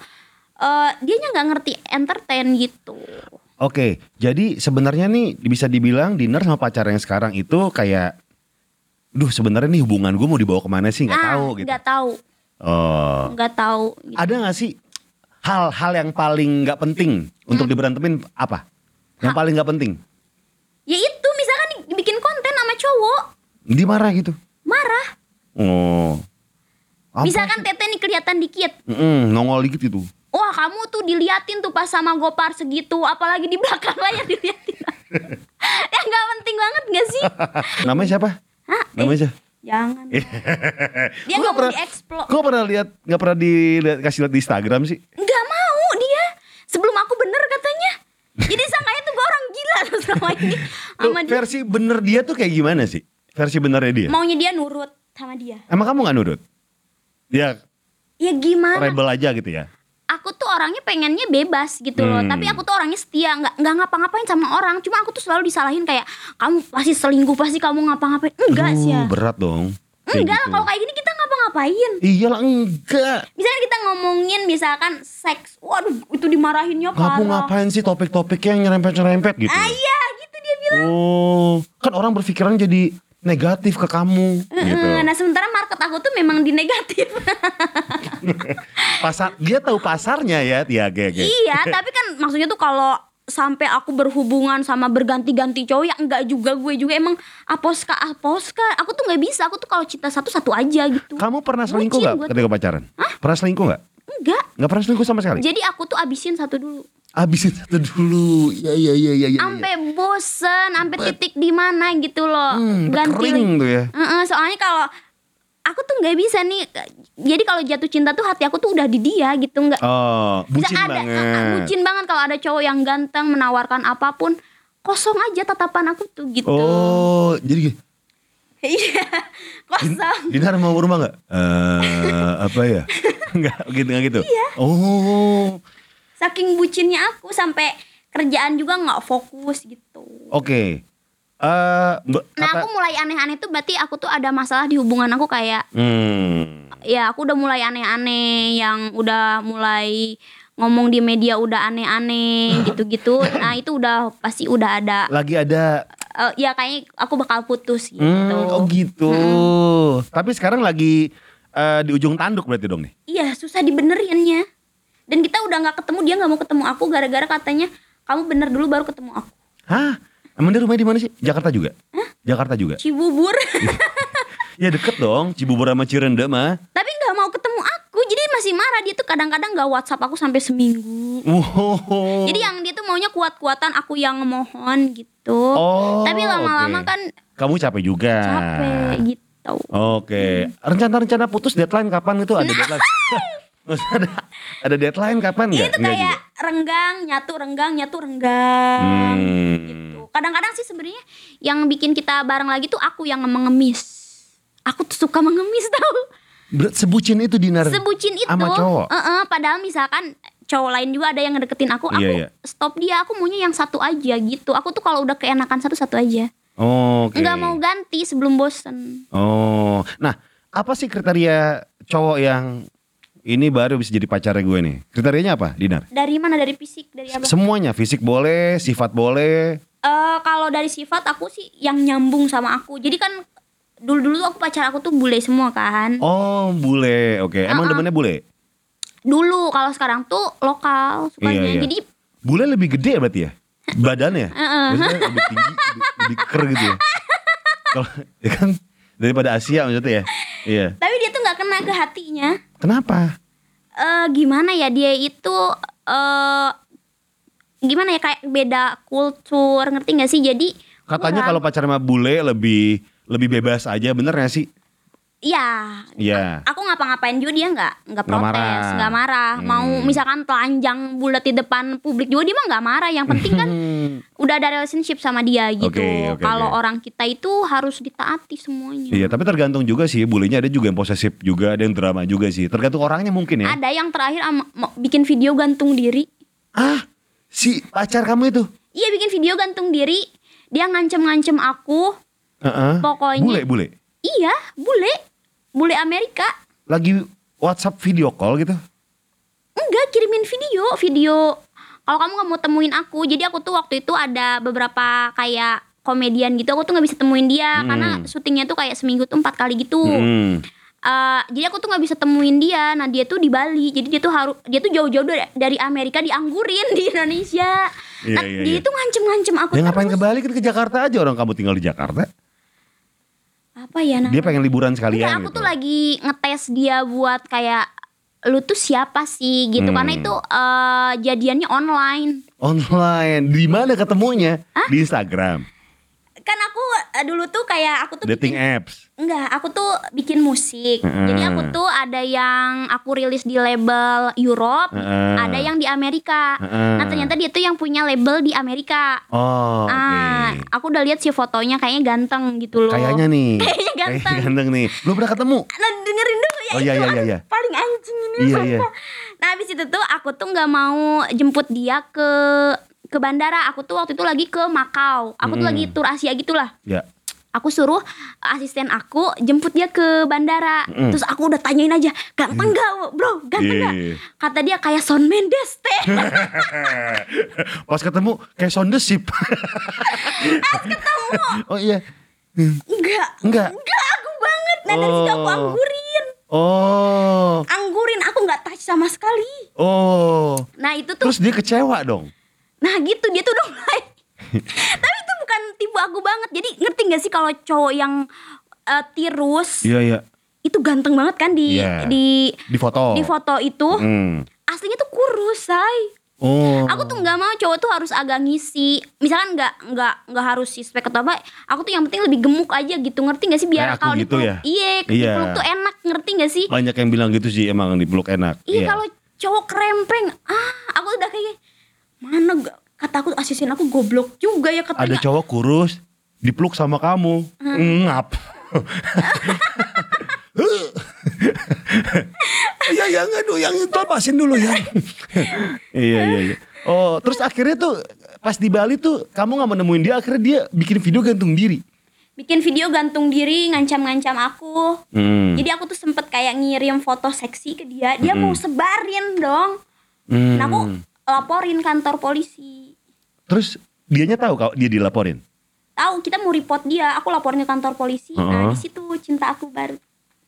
eh dia nggak ngerti entertain gitu Oke, jadi sebenarnya nih bisa dibilang Dinar sama pacar yang sekarang itu kayak Duh sebenarnya nih hubungan gue mau dibawa ke mana sih nggak Ah, tahu gitu. nggak tahu Oh, nggak tahu gitu. ada nggak sih hal-hal yang paling nggak penting untuk Hmm. diberantemin apa? Yang paling nggak penting? ya itu misalkan bikin konten sama cowok Dimarah gitu. marah Oh. Apa misalkan sih? tete nih kelihatan dikit Mm-mm, nongol dikit gitu. Wah kamu tuh diliatin tuh pas sama gopar segitu apalagi di belakang layar diliatin ya nggak penting banget gak sih Namanya siapa? Hah? Namanya siapa? jangan dia Gua nggak pernah- dieksplor Kok pernah lihat nggak pernah dilihat kasih lihat di Instagram sih? nggak mau dia sebelum aku bener katanya jadi sangkanya tuh gue orang gila tuh selama ini Tuh, sama dia versi bener dia tuh kayak gimana sih? versi benernya dia. maunya dia nurut sama dia Emang kamu nggak nurut? Ya ya gimana rebel aja gitu ya. Aku tuh orangnya pengennya bebas gitu loh Hmm. tapi aku tuh orangnya setia nggak nggak ngapa-ngapain sama orang cuma aku tuh selalu disalahin kayak kamu pasti selingkuh pasti kamu ngapa-ngapain enggak sih ya berat dong. Kayak enggak lah gitu. kalau kayak gini kita ngapa-ngapain Iyalah enggak. misalnya kita ngomongin misalkan seks waduh itu dimarahinnya parah Kamu ngapain sih topik-topik yang nyerempet-nyerempet gitu? ah iya gitu dia bilang Oh, kan orang berpikiran jadi negatif ke kamu. Gitu. "Eh, nah sementara market aku tuh memang di negatif. Pasar dia tahu pasarnya ya, ya kayak iya tapi kan maksudnya tuh kalau sampai aku berhubungan sama berganti-ganti cowok ya enggak juga gue juga emang aposka aposka. Aku tuh nggak bisa aku tuh kalau cinta satu satu aja gitu. Kamu pernah selingkuh nggak ketika pacaran? Pernah selingkuh nggak? enggak. Nggak pernah selingkuh sama sekali. jadi aku tuh abisin satu dulu Abisin satu dulu. Iya iya iya iya. iya. sampai bosen sampai titik di mana gitu loh Hmm, ganti tuh ya. Heeh, soalnya kalau aku tuh nggak bisa nih jadi kalau jatuh cinta tuh hati aku tuh udah di dia gitu nggak Oh, bucin ada banget. uh, uh, bucin banget kalau ada cowok yang ganteng menawarkan apa pun kosong aja tatapan aku tuh gitu Oh, jadi gini, iya kosong Dinar mau rumah nggak? Eh, apa ya? Enggak gitu nggak gitu. Iya. Oh, saking bucinnya aku sampai kerjaan juga nggak fokus gitu oke. Eh, mbak- nah kata- aku mulai aneh-aneh tuh berarti aku tuh ada masalah di hubungan aku kayak Hmm. ya aku udah mulai aneh-aneh yang udah mulai ngomong di media udah aneh-aneh gitu-gitu nah itu udah pasti udah ada Lagi ada eh, ya kayaknya aku bakal putus gitu Hmm, oh gitu. Tapi sekarang lagi eh, di ujung tanduk berarti dong nih. iya susah dibenerinnya dan kita udah nggak ketemu dia nggak mau ketemu aku gara-gara katanya kamu bener dulu baru ketemu aku Hah? Emang dia rumahnya di mana sih? Jakarta juga? Jakarta juga. Cibubur Ya deket dong, Cibubur sama Cirende mah. tapi nggak mau ketemu aku jadi masih marah dia tuh kadang-kadang nggak WhatsApp aku sampai seminggu Wow. jadi yang dia tuh maunya kuat-kuatan aku yang mohon gitu Oh, tapi lama-lama oke. kan kamu capek juga. capek gitu Oke, rencana-rencana putus deadline kapan itu ada deadline? Ada ada deadline kapan nggak? tuh Nggak kayak renggang, nyatu, renggang, nyatu, renggang. Hmm. Gitu. Kadang-kadang sih sebenarnya yang bikin kita bareng lagi tuh aku yang mengemis. Aku tuh suka mengemis tau. Sebucin itu dinar. Sebucin itu. Sama cowok. Eh-eh, padahal misalkan cowok lain juga ada yang ngedeketin aku, aku Iya, iya. stop dia. Aku maunya yang satu aja gitu. Aku tuh kalau udah keenakan satu satu aja. Oke. Nggak mau ganti sebelum bosen. Oh, nah apa sih kriteria cowok yang ini baru bisa jadi pacarnya gue nih? Kriterianya apa, Dinar? Dari mana? Dari fisik, dari apa? Semuanya, fisik boleh, sifat boleh. Eh kalau dari sifat aku sih yang nyambung sama aku. Jadi kan dulu-dulu aku pacar aku tuh bule semua kan. Oh, bule. Oke, emang Uh-uh. demennya bule? Dulu kalau sekarang tuh lokal sukanya. Iya, iya. Jadi Bule lebih gede berarti ya? Badannya? Uh-uh. Maksudnya lebih tinggi, lebih, lebih ker gitu ya? Kalau ya kan daripada Asia maksudnya ya? Iya. tapi dia tuh nggak kena ke hatinya. Kenapa? Eh gimana ya dia itu eh gimana ya kayak beda kultur ngerti nggak sih? Jadi Katanya kalau pacar sama bule lebih lebih bebas aja, bener gak sih? Iya. Iya. Aku ngapa-ngapain juga dia nggak nggak Nggak protes, marah. nggak marah. Mau Hmm. misalkan telanjang bulat di depan publik juga dia mah nggak marah. Yang penting kan udah ada relationship sama dia gitu. Oke, oke, Kalau oke. orang kita itu harus ditaati semuanya. Iya, tapi tergantung juga sih. Bulenya ada juga yang posesif juga, ada yang drama juga sih. Tergantung orangnya mungkin ya. Ada yang terakhir ama- mau bikin video gantung diri. Ah, si pacar kamu itu? Iya bikin video gantung diri. Dia ngancem-ngancem aku. Heeh. Pokoknya- Bule, bule. Iya, bule. Bule Amerika. Lagi WhatsApp video call gitu. Enggak, kirimin video. Video. Kalau kamu nggak mau temuin aku. Jadi aku tuh waktu itu ada beberapa kayak komedian gitu. Aku tuh nggak bisa temuin dia. Hmm. Karena syutingnya tuh kayak seminggu tuh empat kali gitu. Hmm. Eh, jadi aku tuh nggak bisa temuin dia. Nah dia tuh di Bali. Jadi dia tuh harus dia tuh jauh-jauh dari, Amerika dianggurin di Indonesia. Iya, nah iya, dia iya. tuh ngancem-ngancem aku Ya ngapain terus. ke Bali kan ke Jakarta aja orang kamu tinggal di Jakarta. Apa ya namanya? Dia pengen liburan Enggak, sekalian aku gitu. tuh lagi ngetes dia buat kayak lu tuh siapa sih gitu Hmm. karena itu eh, jadiannya online Online. Di mana ketemunya? Di Instagram. kan aku eh, dulu tuh kayak aku tuh Dating bikin, apps. Enggak, aku tuh bikin musik. Heeh. Jadi aku tuh ada yang aku rilis di label Europe, Heeh. ada yang di Amerika. Heeh. Nah, ternyata dia tuh yang punya label di Amerika. Oh. Ah, aku udah lihat sih fotonya kayaknya ganteng gitu loh. Kayaknya nih. Kayaknya ganteng. Kayaknya ganteng nih. Belum pernah ketemu. Nah, dengerin dulu ya Oh, iya, itu iya, iya, iya. paling anjing ini. Iya, iya. Nah, habis itu tuh aku tuh nggak mau jemput dia ke ke bandara. Aku tuh waktu itu lagi ke Makau. Aku tuh Mm. lagi tur Asia gitulah. Ya. Aku suruh asisten aku jemput dia ke bandara. Mm. Terus aku udah tanyain aja, ganteng gak bro? Ganteng gak? Iya. Kata dia kayak Son Mendes teh. Pas ketemu kayak sound the ship. Pas ketemu. oh iya. Enggak. Enggak. Enggak aku banget. Nah dari situ aku Oh. anggurin. Oh. Anggurin aku nggak touch sama sekali. Oh. Nah itu tuh Terus dia kecewa dong. Nah gitu dia tuh udah mulai Tapi itu bukan tipe aku banget Jadi ngerti gak sih kalau cowok yang eh, tirus Iya, iya. Itu ganteng banget kan di Iya. di Di foto. di foto itu Hmm. Aslinya tuh kurus say Oh. Aku tuh nggak mau cowok tuh harus agak ngisi Misalkan nggak nggak nggak harus six pack atau apa Aku tuh yang penting lebih gemuk aja gitu Ngerti gak sih biar kalau gitu dipeluk ya? Iya Iya. dipeluk tuh enak Ngerti gak sih Banyak yang bilang gitu sih emang dipeluk enak. Iya kalau cowok krempeng Ah aku udah kayak Mana gak Kata aku asisten aku goblok juga ya Ada katanya cowok kurus dipeluk sama kamu. Ngap. ya ya enggak dulu yang itu lepasin dulu ya. iya iya iya. Oh, terus akhirnya tuh pas di Bali tuh kamu nggak menemuin dia akhirnya dia bikin video gantung diri. bikin video gantung diri ngancam-ngancam aku. Hmm. Jadi aku tuh sempet kayak ngirim foto seksi ke dia, dia mau sebarin dong. Hmm. Nah aku laporin kantor polisi. Terus dianya tahu kalau dia dilaporin. Tahu kita mau report dia, aku laporin ke kantor polisi. Nah Uh-uh. di situ cinta aku baru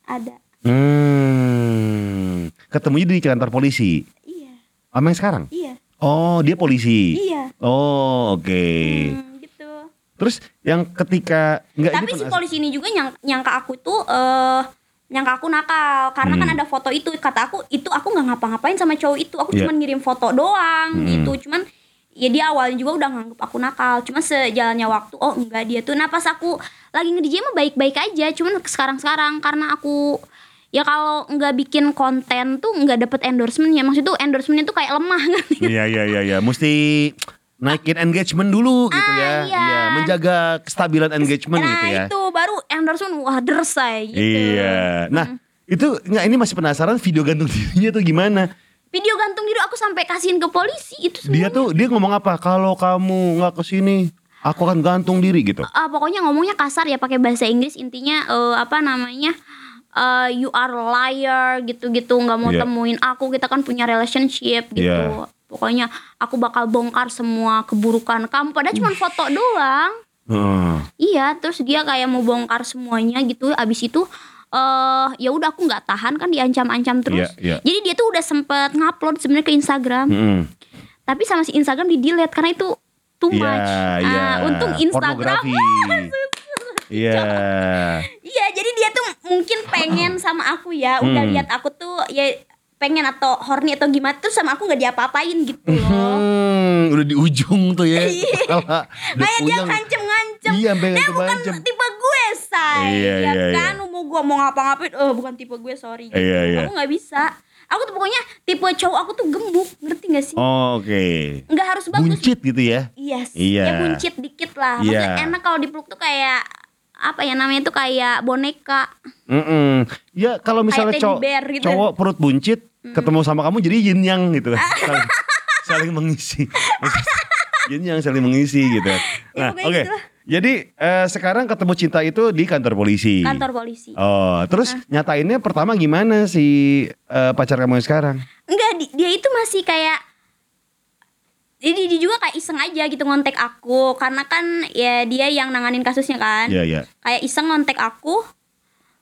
ada. Hmm. Ketemunya di kantor polisi. Iya, Sama yang sekarang? iya, Oh, dia polisi. iya. Oh, oke. Hmm, gitu. Terus yang ketika enggak Tapi si polisi ini juga nyang, nyangka aku tuh eh nyangka aku nakal. Karena Hmm. kan ada foto itu. Kata aku itu aku nggak ngapa-ngapain sama cowok itu. Aku Iya. cuma ngirim foto doang Hmm. gitu. Cuman ya dia awalnya juga udah nganggep aku nakal. Cuma sejalannya waktu oh enggak dia tuh. Nah pas aku lagi nge-DJ mah baik-baik aja. Cuman sekarang-sekarang karena aku ya kalau nggak bikin konten tuh nggak dapet endorsement ya maksud tuh endorsementnya tuh kayak lemah Iya iya iya iya, mesti naikin engagement dulu gitu Ah, ya. iya. menjaga kestabilan engagement nah gitu ya. itu baru endorsement wah dersay gitu Iya. Nah, itu enggak ini masih penasaran video gantung dirinya tuh gimana? video gantung diri aku sampai kasihin ke polisi itu semua Dia tuh dia ngomong apa? Kalau kamu nggak ke sini, aku akan gantung diri gitu. Ah, pokoknya ngomongnya kasar ya pakai bahasa Inggris intinya eh, apa namanya eh, you are liar gitu-gitu nggak mau Iya. temuin aku kita kan punya relationship gitu Iya. Pokoknya aku bakal bongkar semua keburukan kamu padahal cuma foto doang Heeh. iya terus dia kayak mau bongkar semuanya gitu abis itu eh ya udah aku nggak tahan kan diancam-ancam terus Iya, iya. jadi dia tuh udah sempet ngupload sebenarnya ke Instagram Mm-mm. tapi sama si Instagram di delete karena itu too Iya, much iya. Ah, untung Instagram. Iya. Iya, jadi dia tuh mungkin pengen sama aku ya, udah Hmm. lihat aku tuh ya pengen atau horny atau gimana tuh sama aku nggak diapa-apain gitu loh. Hmm, udah di ujung tuh ya. Udah Kayak dia puyeng. ngancem-ngancem. Iya, dia bukan ngancem-ngancem. tipe gue, say. Iya, ya iya, kan, mau gue mau ngapa-ngapain, oh bukan tipe gue, sorry. Gitu. Iya, iya. Aku nggak bisa. Aku tuh pokoknya tipe cowok aku tuh gembuk, ngerti gak sih? Oh, Oke. Nggak harus bagus. Buncit gitu ya. Yes. Iya. Ya buncit dikit lah. Maksudnya Iya. enak kalau dipeluk tuh kayak apa ya namanya tuh kayak boneka. Mm-mm. Ya kalau misalnya bear gitu. cowok perut buncit ketemu sama kamu jadi yin yang gitu. saling, saling mengisi. yin yang saling mengisi gitu. Nah, pokoknya oke. gitulah. Jadi eh, sekarang ketemu cinta itu di kantor polisi. Kantor polisi. Oh, terus nyatainnya pertama gimana si eh, pacar kamu yang sekarang? Enggak, di- dia itu masih kayak jadi dia juga kayak iseng aja gitu ngontek aku karena kan ya dia yang nanganin kasusnya kan. Iya, iya. Kayak iseng ngontek aku.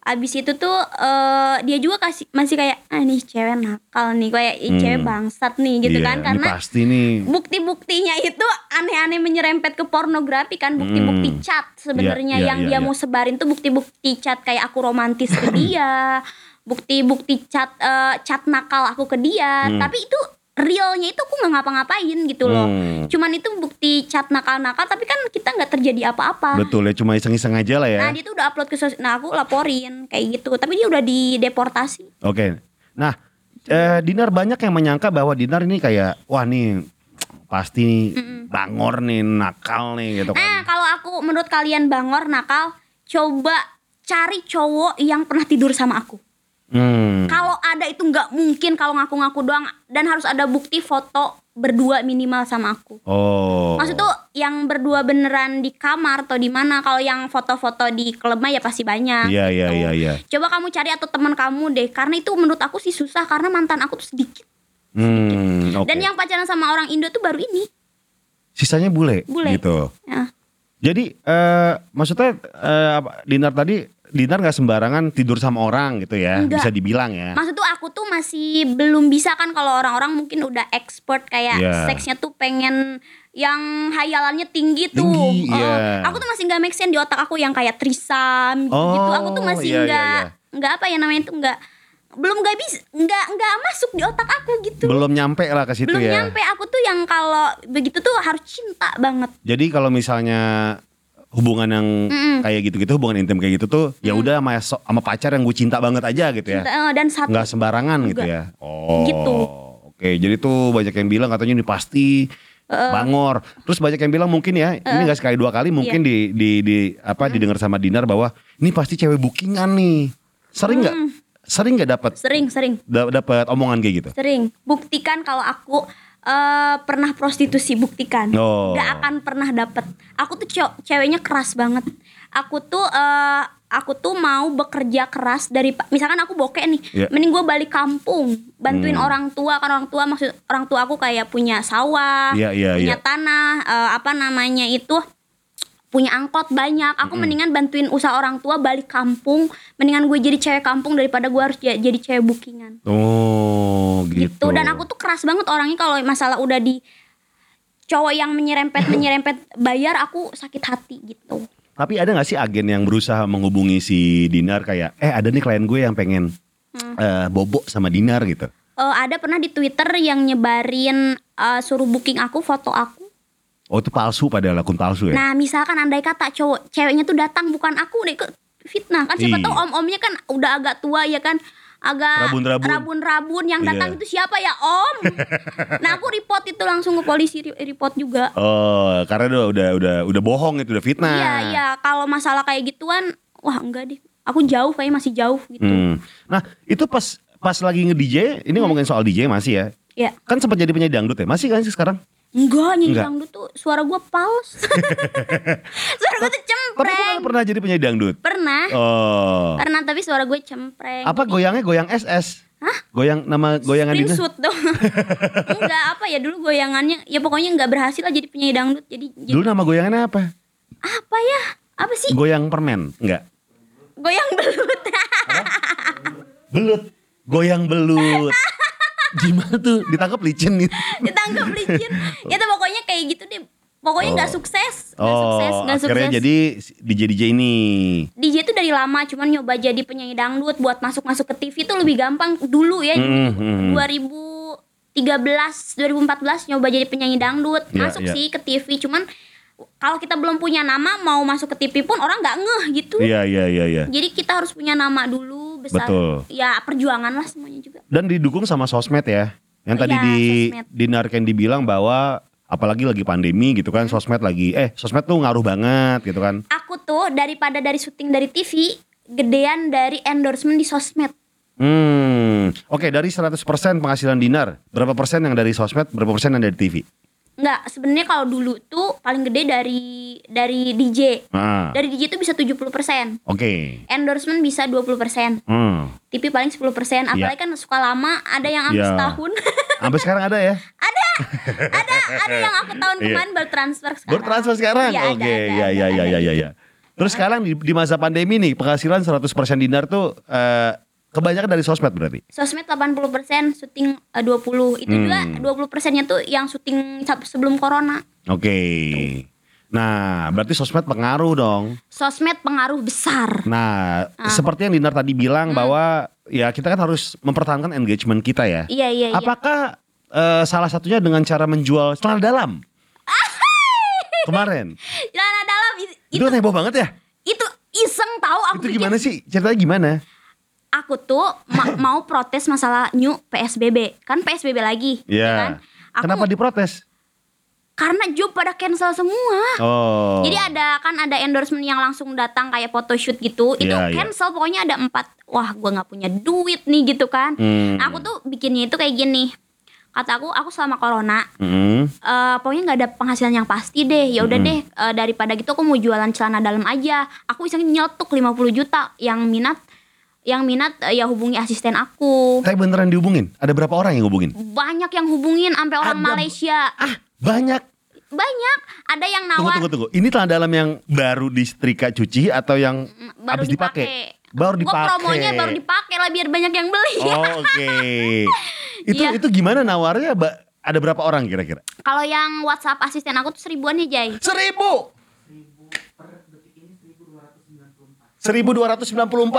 Abis itu tuh eh, dia juga kasih masih kayak ah nih cewek nakal nih kayak "Ih, Hmm. cewek bangsat nih gitu Iya, kan karena pasti nih. bukti-buktinya itu aneh-aneh menyerempet ke pornografi kan bukti-bukti Hmm. chat sebenarnya Iya, iya, yang iya, dia iya. mau sebarin tuh bukti-bukti chat kayak aku romantis ke dia bukti-bukti chat eh, chat nakal aku ke dia Hmm. tapi itu realnya itu aku nggak ngapa-ngapain gitu loh Hmm. cuman itu bukti chat nakal-nakal tapi kan kita nggak terjadi apa-apa Betul ya, cuma iseng-iseng aja lah ya. nah dia tuh udah upload ke sosial nah aku laporin kayak gitu tapi dia udah dideportasi Oke. Nah, eh, Dinar banyak yang menyangka bahwa Dinar ini kayak wah nih pasti bangor nih, nakal nih gitu nah kan. kalau aku menurut kalian bangor nakal coba cari cowok yang pernah tidur sama aku Hmm. kalau ada itu nggak mungkin kalau ngaku-ngaku doang dan harus ada bukti foto berdua minimal sama aku Oh. Maksud tuh yang berdua beneran di kamar atau di mana? Kalau yang foto-foto di klub mah ya pasti banyak. Iya, iya, gitu. iya, iya. Coba kamu cari atau teman kamu deh, karena itu menurut aku sih susah karena mantan aku tuh sedikit. Hmm, oke. Dan yang pacaran sama orang Indo tuh baru ini. sisanya bule, Bule. gitu. Ya. Jadi eh maksudnya eh, apa, Dinar tadi Dinar nggak sembarangan tidur sama orang gitu ya, Enggak. bisa dibilang ya. Maksud tuh aku tuh masih belum bisa kan kalau orang-orang mungkin udah expert kayak Iya. seksnya tuh pengen yang hayalannya tinggi tuh. Tinggi, Oh, iya. Aku tuh masih nggak make sense di otak aku yang kayak trisam gitu. Oh, Aku tuh masih iya, iya, nggak iya. nggak apa ya namanya tuh nggak belum nggak bisa nggak nggak masuk di otak aku gitu. Belum nyampe lah ke situ belum ya. nyampe aku tuh yang kalau begitu tuh harus cinta banget Jadi kalau misalnya hubungan yang Mm-mm. kayak gitu-gitu, hubungan intim kayak gitu tuh, ya udah sama, so- sama pacar yang gue cinta banget aja gitu ya. Cinta, eh, dan satu nggak sembarangan gitu Enggak. ya. Oh. Gitu. Oke, jadi tuh banyak yang bilang katanya ini pasti bangor. Terus banyak yang bilang mungkin ya, ini nggak sekali dua kali mungkin di di di apa didengar sama Dinar bahwa ini pasti cewek bookingan nih. Sering nggak? Sering nggak dapat sering sering da- dapat omongan kayak gitu? sering buktikan kalau aku eh, pernah prostitusi buktikan Oh. nggak akan pernah dapet aku tuh cew- ceweknya keras banget aku tuh eh, aku tuh mau bekerja keras dari misalkan aku bokeh nih Iya. mending gue balik kampung bantuin Hmm. orang tua kan orang tua maksud orang tua aku kayak punya sawah Iya, iya, punya iya. tanah eh, apa namanya itu punya angkot banyak. Aku mendingan bantuin usaha orang tua balik kampung. Mendingan gue jadi cewek kampung daripada gue harus ja- jadi cewek bookingan Oh, gitu. gitu. Dan aku tuh keras banget orangnya kalau masalah udah di cowok yang menyerempet menyerempet bayar aku sakit hati gitu. Tapi ada gak sih agen yang berusaha menghubungi si Dinar kayak, eh ada nih klien gue yang pengen Hmm. eh, bobo sama Dinar gitu. Eh, ada pernah di twitter yang nyebarin eh, suruh booking aku foto aku Oh itu palsu padahal akun palsu ya? nah misalkan andai kata cowok ceweknya tuh datang bukan aku deh ke fitnah kan siapa Iya. tahu om-omnya kan udah agak tua ya kan agak Rabun-rabun. rabun-rabun yang datang Iya. itu siapa ya om nah aku report itu langsung ke polisi re- report juga Oh, karena udah udah udah udah bohong itu udah fitnah. Iya iya kalau masalah kayak gituan wah enggak deh. Aku jauh kayaknya masih jauh gitu. Hmm. Nah, itu pas pas lagi nge-DJ, ini ngomongin soal DJ masih ya. Ya. Kan sempat jadi penyanyi dangdut ya? Masih kan sih sekarang? Enggak nyanyi Enggak. dangdut tuh suara gua pals. suara gua tuh Tapi kok cempreng. pernah jadi penyanyi dangdut? Pernah. Oh. Pernah tapi suara gue cempreng. Apa goyangnya goyang SS? Hah? Goyang nama goyangan Dina? Screenshot dong. enggak apa ya dulu goyangannya ya pokoknya enggak berhasil lah jadi penyanyi dangdut. Jadi, jadi Dulu nama goyangannya apa? apa ya? Apa sih? Goyang permen? Enggak. Goyang belut. Belut. Goyang belut. Gimana tuh? Ditangkap licin nih. Ditangkap licin. Ya tuh pokoknya kayak gitu deh. Pokoknya nggak sukses, nggak sukses, Oh, nggak akhirnya sukses. jadi DJ DJ ini. DJ itu dari lama cuman nyoba jadi penyanyi dangdut buat masuk-masuk ke TV itu lebih gampang dulu ya Hmm, hmm. 2013 2014 nyoba jadi penyanyi dangdut Iya, masuk iya. sih ke TV cuman kalau kita belum punya nama mau masuk ke TV pun orang nggak ngeh gitu Iya iya iya iya. jadi kita harus punya nama dulu besar Betul. ya perjuangan lah semuanya juga Dan didukung sama sosmed ya. Yang tadi Iya, di sosmed. Dinar Candy bilang bahwa apalagi lagi pandemi gitu kan sosmed lagi eh sosmed tuh ngaruh banget gitu kan. aku tuh daripada dari syuting dari TV gedean dari endorsement di sosmed Hmm, oke dari 100% penghasilan Dinar, berapa persen yang dari sosmed, berapa persen yang dari TV? Nggak, sebenarnya kalau dulu tuh paling gede dari dari DJ. Nah, Dari DJ tuh bisa 70%. oke. Endorsement bisa 20%. Hmm, TV paling 10%. Apalagi kan suka lama, ada yang Iya. habis setahun. sampai sekarang ada ya? ada, ada yang aku tahun Iya. kemarin baru transfer sekarang. Baru transfer sekarang? Iya, Oke, ada, ada, ya ya ada, ya ya ada. ya ya. Terus sekarang di, di masa pandemi nih, penghasilan 100% Dinar tuh eh, kebanyakan dari sosmed berarti. Sosmed 80%, syuting eh, 20. Itu juga Hmm. 20%-nya tuh yang syuting sebelum corona. Oke. Nah, berarti sosmed pengaruh dong. Sosmed pengaruh besar. Nah, Ah. seperti yang Dinar tadi bilang Hmm. bahwa ya kita kan harus mempertahankan engagement kita ya. Iya, iya, iya. Apakah eh, salah satunya dengan cara menjual celana dalam. Kemarin. Celana dalam Itu, itu heboh banget ya? itu iseng tahu aku itu pikir gimana sih? Ceritanya gimana? Aku tuh ma- mau protes masalah new PSBB. Kan PSBB lagi, ya Iya. kan? Aku Kenapa diprotes? karena job pada cancel semua. Oh. Jadi ada kan ada endorsement yang langsung datang kayak photoshoot gitu, itu Iya, iya. cancel pokoknya ada empat. Wah, gua nggak punya duit nih gitu kan. Hmm. Aku tuh bikinnya itu kayak gini. Kata aku, aku selama corona, Hmm. eh pokoknya nggak ada penghasilan yang pasti deh. Ya udah deh, eh, daripada gitu aku mau jualan celana dalam aja. Aku bisa nyeletuk 50 juta. Yang minat, yang minat eh, ya hubungi asisten aku. Tapi beneran dihubungin? Ada berapa orang yang hubungin? Banyak yang hubungin, sampai orang Ada- Malaysia. Ah, banyak. Banyak. Ada yang Tunggu, nawar. tunggu, tunggu. Ini celana dalam yang baru disetrika cuci atau yang baru habis dipakai? Baru Gua dipakai. promonya baru dipakai lah biar banyak yang beli. Oh, Oke. itu Iya. itu gimana nawarnya? Ada berapa orang kira-kira? Kalau yang WhatsApp asisten aku tuh seribuan ya Jay. Seribu. 1294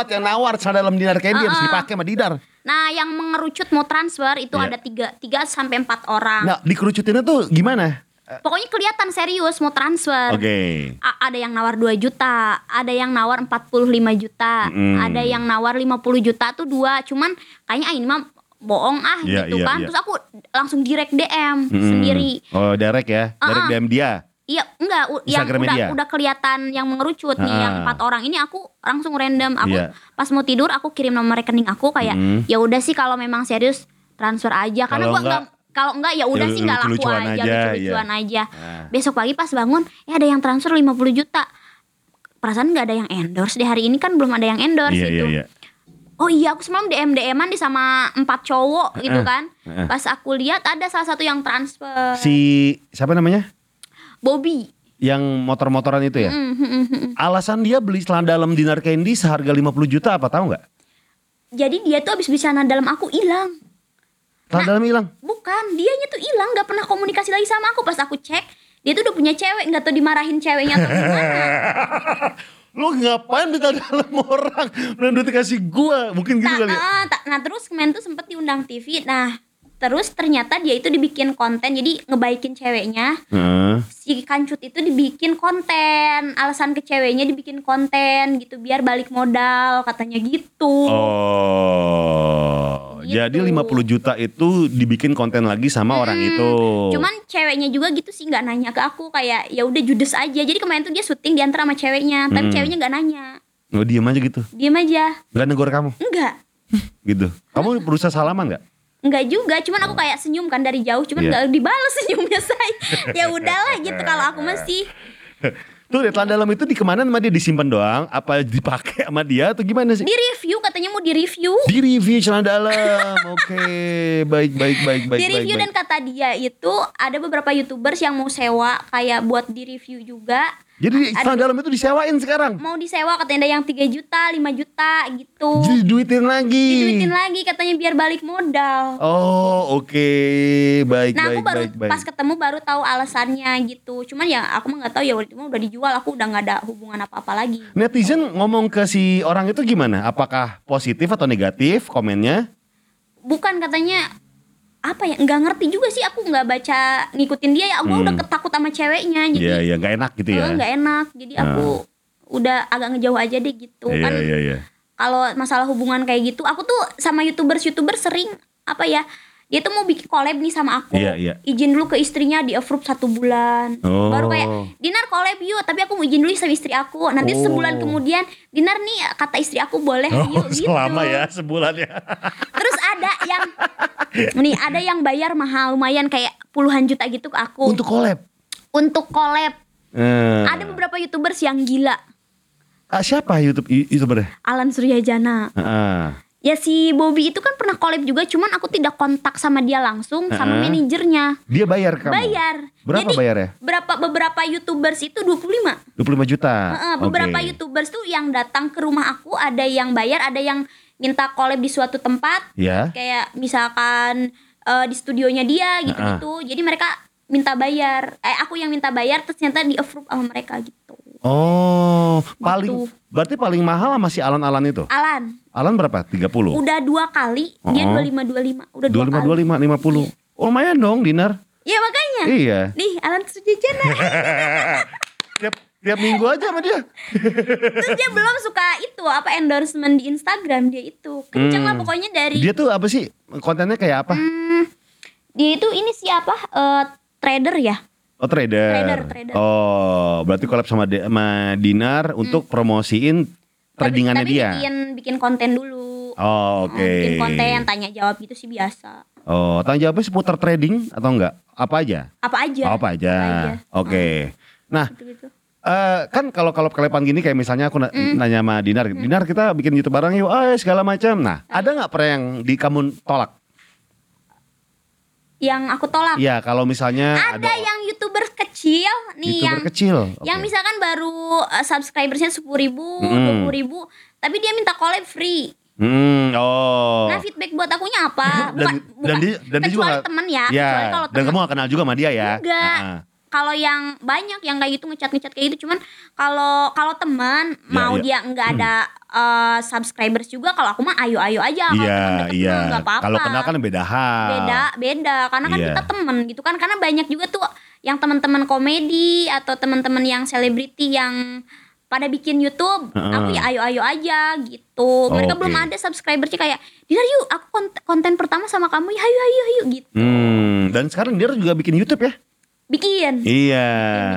yang nawar celana dalam dinar candy harus Uh-uh. dipakai sama Didar. Nah yang mengerucut mau transfer itu Iya. ada tiga, tiga sampai empat orang. Nah, dikerucutinnya tuh gimana? Pokoknya kelihatan serius mau transfer. Oke. A- ada yang nawar 2 juta, ada yang nawar 45 juta, Mm. ada yang nawar 50 juta tuh dua. Cuman kayaknya ah, ini mah bohong ah Iya, gitu iya, kan. iya. Terus aku langsung direct DM Mm-mm. sendiri. Oh, direct ya. Direct Uh-uh. DM dia. Iya, enggak, yang udah dia? udah kelihatan yang mengerucut nih Ah. yang empat orang ini aku langsung random. Aku Iya. pas mau tidur aku kirim nomor rekening aku kayak Mm. ya udah sih kalau memang serius transfer aja karena Kalau gua enggak, enggak kalau enggak ya udah ya sih enggak laku aja, aja, lucu-lucuan aja. Ah. Besok pagi pas bangun, eh ada yang transfer 50 juta. Perasaan nggak ada yang endorse di hari ini kan belum ada yang endorse Iya, gitu. iya, iya. Oh iya aku semalam DM DM-an di sama empat cowok gitu Heeh, kan. heeh. Pas aku lihat ada salah satu yang transfer. Si siapa namanya? Bobby. Yang motor-motoran itu ya? Hmm, hmm. Alasan dia beli celana dalam dinar candy seharga 50 juta apa tahu nggak? Jadi dia tuh abis beli celana dalam aku hilang. Celana Nah. dalam hilang. Bukan, dianya tuh hilang, nggak pernah komunikasi lagi sama aku. Pas aku cek, dia tuh udah punya cewek, nggak tahu dimarahin ceweknya atau gimana. Lo ngapain minta dalam orang? Udah duit kasih gua. Mungkin gitu Nah, kali ya. tak- nah terus kemarin tuh sempet diundang TV. Nah terus ternyata dia itu dibikin konten, jadi ngebaikin ceweknya. Heeh. Si kancut itu dibikin konten, alasan ke ceweknya dibikin konten gitu biar balik modal katanya gitu. Oh. Gitu. Jadi 50 juta itu dibikin konten lagi sama orang Hmm, itu. Cuman ceweknya juga gitu sih nggak nanya ke aku kayak ya udah judes aja. Jadi kemarin tuh dia syuting diantar sama ceweknya, tapi Hmm. ceweknya nggak nanya, Oh, diem aja gitu. diem aja. Gak negor kamu Enggak, gitu. Kamu berusaha salaman gak? Enggak juga. Cuman aku kayak senyum kan dari jauh, cuman Iya. nggak dibales senyumnya saya. ya udahlah gitu kalau aku masih Tuh celana dalam itu di ke mana sama dia disimpan doang? Apa dipakai sama dia atau gimana sih? di review katanya mau di review. Di review celana dalam. Oke, baik baik baik baik di baik. review dan baik. kata dia itu ada beberapa youtubers yang mau sewa kayak buat di review juga Jadi celana dalam itu disewain sekarang. mau disewa katanya ada yang 3 juta 5 juta gitu Jadi duitin lagi. diduitin lagi katanya biar balik modal Oh, oke. Baik nah baik aku baru baik baik. pas ketemu baru tahu alasannya gitu cuman ya aku mah nggak tahu ya waktu itu udah dijual aku udah nggak ada hubungan apa apa lagi Netizen ngomong ke si orang itu gimana? Apakah positif atau negatif komennya? bukan katanya apa ya nggak ngerti juga sih aku nggak baca ngikutin dia ya aku Hmm. udah ketakut sama ceweknya jadi Iya, iya, nggak enak gitu ya. eh, nggak enak jadi aku udah agak ngejauh aja deh gitu Iya, kan iya, iya. kalau masalah hubungan kayak gitu aku tuh sama youtubers youtubers sering apa ya dia tuh mau bikin collab nih sama aku Iya, iya. izin dulu ke istrinya di approve satu bulan Oh. baru kayak Dinar collab yuk tapi aku mau izin dulu sama istri aku nanti Oh. sebulan kemudian Dinar nih kata istri aku boleh yuk gitu Oh, selama ya sebulan ya. terus ada yang nih ada yang bayar mahal lumayan kayak puluhan juta gitu ke aku Untuk collab. untuk collab Eh. ada beberapa youtubers yang gila Ah, siapa YouTube YouTubernya? Alan Suryajana Ah. Ya si Bobby itu kan pernah collab juga, cuman aku tidak kontak sama dia langsung sama Heeh. manajernya. Dia bayar kamu? Bayar. Berapa Jadi, bayarnya? Berapa beberapa YouTubers itu 25. 25 juta. Heeh, beberapa. YouTubers tuh yang datang ke rumah aku ada yang bayar, ada yang minta collab di suatu tempat. Ya. Kayak misalkan eh, di studionya dia gitu-gitu. Jadi mereka minta bayar. Eh aku yang minta bayar terus ternyata di approve sama mereka gitu. Oh, paling Gitu. berarti paling mahal sama si Alan-Alan itu. Alan Alan berapa? 30. udah dua kali dia Oh. 25 25. Udah dua 25 kali. 25 50. Oh, lumayan dong Dinar. Ya makanya. Iya. Nih, Alan Sujajana. tiap tiap minggu aja sama dia. Terus dia belum suka itu apa endorsement di Instagram dia itu. Kenceng lah Hmm. pokoknya dari Dia tuh apa sih? Kontennya kayak apa? Hmm, dia itu ini siapa? Eh, trader ya. Oh trader. Trader, trader. Oh, berarti collab sama, De- sama Dinar untuk promosiin tradingannya tapi, dia. Tapi bikin bikin konten dulu. Oh, oke. Bikin konten tanya jawab gitu sih biasa. Oh, tanya jawabnya seputar trading atau enggak? Apa aja? Apa aja? Oh, apa aja. Oke. Nah, Gitu-gitu. eh, kan kalau kalau kelepan gini kayak misalnya aku na- Hmm. nanya sama Dinar, Dinar kita bikin YouTube bareng yuk, ah segala macam. Nah, ada nggak pernah yang di kamu tolak? Yang aku tolak. Iya, kalau misalnya ada yang youtuber kecil nih YouTuber yang kecil. yang Oke. misalkan baru uh, subscribersnya sepuluh ribu, dua ribu, tapi dia minta collab free. Hmm, oh. Nah feedback buat akunya apa? dan, dan dia dan dia juga temen ya, ya, kecuali kalau dan temen. kamu gak kenal juga sama dia ya Enggak. Ah, ah. Kalau yang banyak yang kayak gitu ngecat ngecat kayak gitu, cuman kalau kalau teman Ya, mau ya. dia nggak ada uh, subscribers juga, kalau aku mah ayo ayo aja. Kalau temen deket iya nggak apa-apa. kalau kenal kan beda hal beda beda karena kan Iya. kita temen gitu kan karena banyak juga tuh yang teman-teman komedi atau teman-teman yang selebriti yang pada bikin YouTube Heeh. aku ya ayo ayo aja gitu mereka Oke. belum ada subscribernya kayak Dinar yuk aku konten, konten pertama sama kamu ya ayo ayo ayo gitu hmm, dan sekarang dia juga bikin YouTube ya bikin. Iya.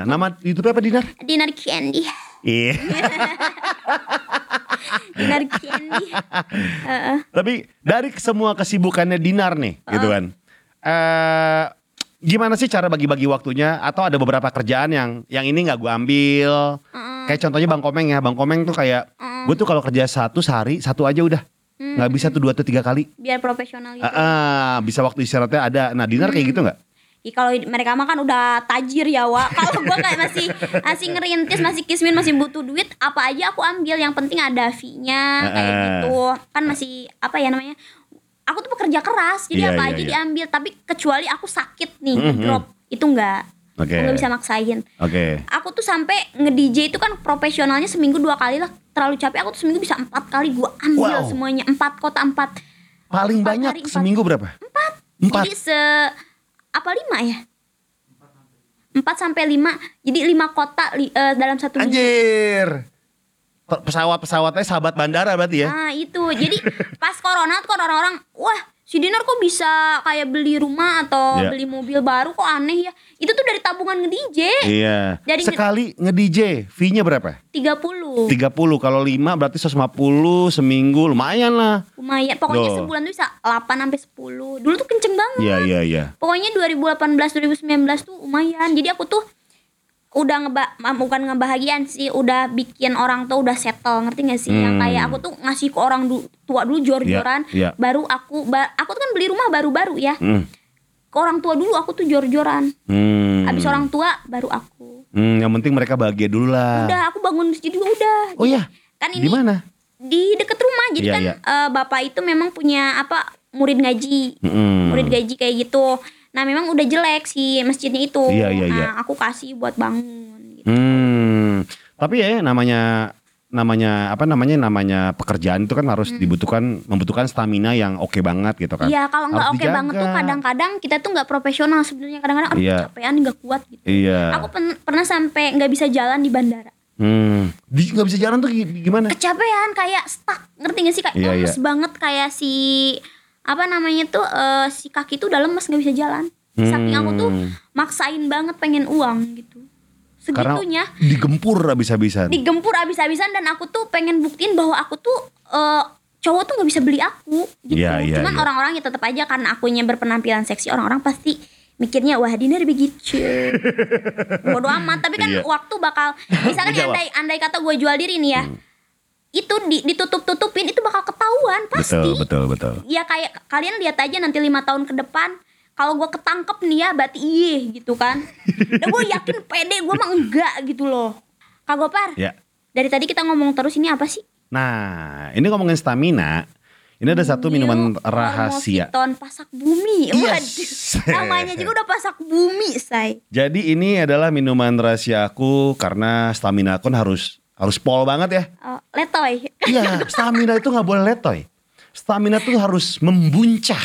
Nama YouTube apa Dinar? Dinar Candy iya. Dinar Candy Heeh. tapi dari semua kesibukannya Dinar nih gitu kan eh gimana sih cara bagi-bagi waktunya? Atau ada beberapa kerjaan yang yang ini nggak gue ambil? Heeh. kayak contohnya Bang Komeng ya. Bang Komeng tuh kayak Heeh. gue tuh kalau kerja satu sehari satu aja udah. Hmm. nggak bisa tuh dua atau tiga kali. Biar profesional gitu. Ah, ah, bisa waktu istirahatnya ada. Nah, Dinar kayak gitu nggak? Ih, kalau mereka mah kan udah tajir ya wa kalau gua kayak masih masih ngerintis masih kismin masih butuh duit apa aja aku ambil yang penting ada fee-nya kayak Heeh. gitu kan masih apa ya namanya aku tuh pekerja keras jadi Iya, apa iya, aja iya. diambil tapi kecuali aku sakit nih Mhm. drop itu enggak Oke. aku nggak bisa maksain Oke. aku tuh sampai nge DJ itu kan profesionalnya seminggu dua kali lah terlalu capek aku tuh seminggu bisa empat kali gua ambil Wow. semuanya empat kota empat Paling Empat banyak hari, empat. seminggu berapa? Empat. Empat. Jadi se apa lima ya? Empat sampai lima. Jadi lima kota li- eh, dalam satu minggu. Anjir. Pe- Pesawat-pesawatnya sahabat bandara berarti ya? Nah itu. Jadi pas corona tuh kan orang-orang, wah si Dinar kok bisa kayak beli rumah atau Iya. beli mobil baru kok aneh ya. Itu tuh dari tabungan nge-DJ. Iya. Jadi- Sekali nge-DJ, fee-nya berapa? 30. 30. Kalau 5 berarti 150 seminggu, lumayan lah. Lumayan. Pokoknya Loh. sebulan tuh bisa 8 sampai 10. Dulu tuh kenceng banget. Iya, iya, iya. Pokoknya 2018 2019 tuh lumayan. Jadi aku tuh udah ngeba bukan ngebahagiaan sih, udah bikin orang tuh udah settle, ngerti gak sih? Yang Hmm. kayak aku tuh ngasih ke orang du- tua dulu jor-joran, Iya, iya. baru aku ba- aku tuh kan beli rumah baru-baru ya. Hmm. Ke orang tua dulu aku tuh jor-joran. Hmm. Habis orang tua baru aku. Hmm, yang penting mereka bahagia dulu lah. Udah aku bangun masjid juga udah. Oh iya. Kan Di ini mana? di deket rumah. Jadi Iya, kan iya. eh, bapak itu memang punya apa murid ngaji. Hmm. murid gaji kayak gitu. Nah memang udah jelek si masjidnya itu. Iya, iya, iya. Nah aku kasih buat bangun. Gitu. Hmm. Tapi ya namanya namanya apa namanya namanya pekerjaan itu kan harus dibutuhkan membutuhkan stamina yang oke banget gitu kan. Hmm. Iya kalau nggak oke banget tuh kadang-kadang kita tuh nggak profesional sebenarnya kadang-kadang aduh Iya. capean nggak kuat gitu. Iya. Aku pen- pernah sampai nggak bisa jalan di bandara. Hmm. Di nggak bisa jalan tuh gi- gimana? Kecapean kayak stuck ngerti gak sih kayak Iya, lemes iya. banget kayak si apa namanya tuh eh, si kaki tuh udah lemes nggak bisa jalan. Saking aku tuh Hmm. maksain banget pengen uang gitu. Karena Segitunya. digempur habis-habisan. digempur abis-abisan dan aku tuh pengen buktiin bahwa aku tuh eh, cowok tuh nggak bisa beli aku gitu. Iya, iya, Cuman iya. orang-orang ya tetap aja karena akunya berpenampilan seksi orang-orang pasti mikirnya wah Dinar begitu. Bodoh amat. Tapi kan Iya. waktu bakal misalkan andai andai kata gue jual diri nih ya. Itu di- ditutup-tutupin itu bakal ketahuan pasti. Betul, betul, betul. Ya kayak kalian lihat aja nanti lima tahun ke depan kalau gue ketangkep nih ya berarti iya gitu kan. Dan gue yakin pede gue mah enggak gitu loh. Kak Gopar, Ya. dari tadi kita ngomong terus ini apa sih? Nah, ini ngomongin stamina. Ini ada satu minuman rahasia. Ton pasak bumi. Yes. Waduh. Namanya juga udah pasak bumi, say. Jadi ini adalah minuman rahasia aku karena stamina aku harus harus pol banget ya. Oh, letoy. Iya, stamina itu nggak boleh letoy. Stamina tuh harus membuncah,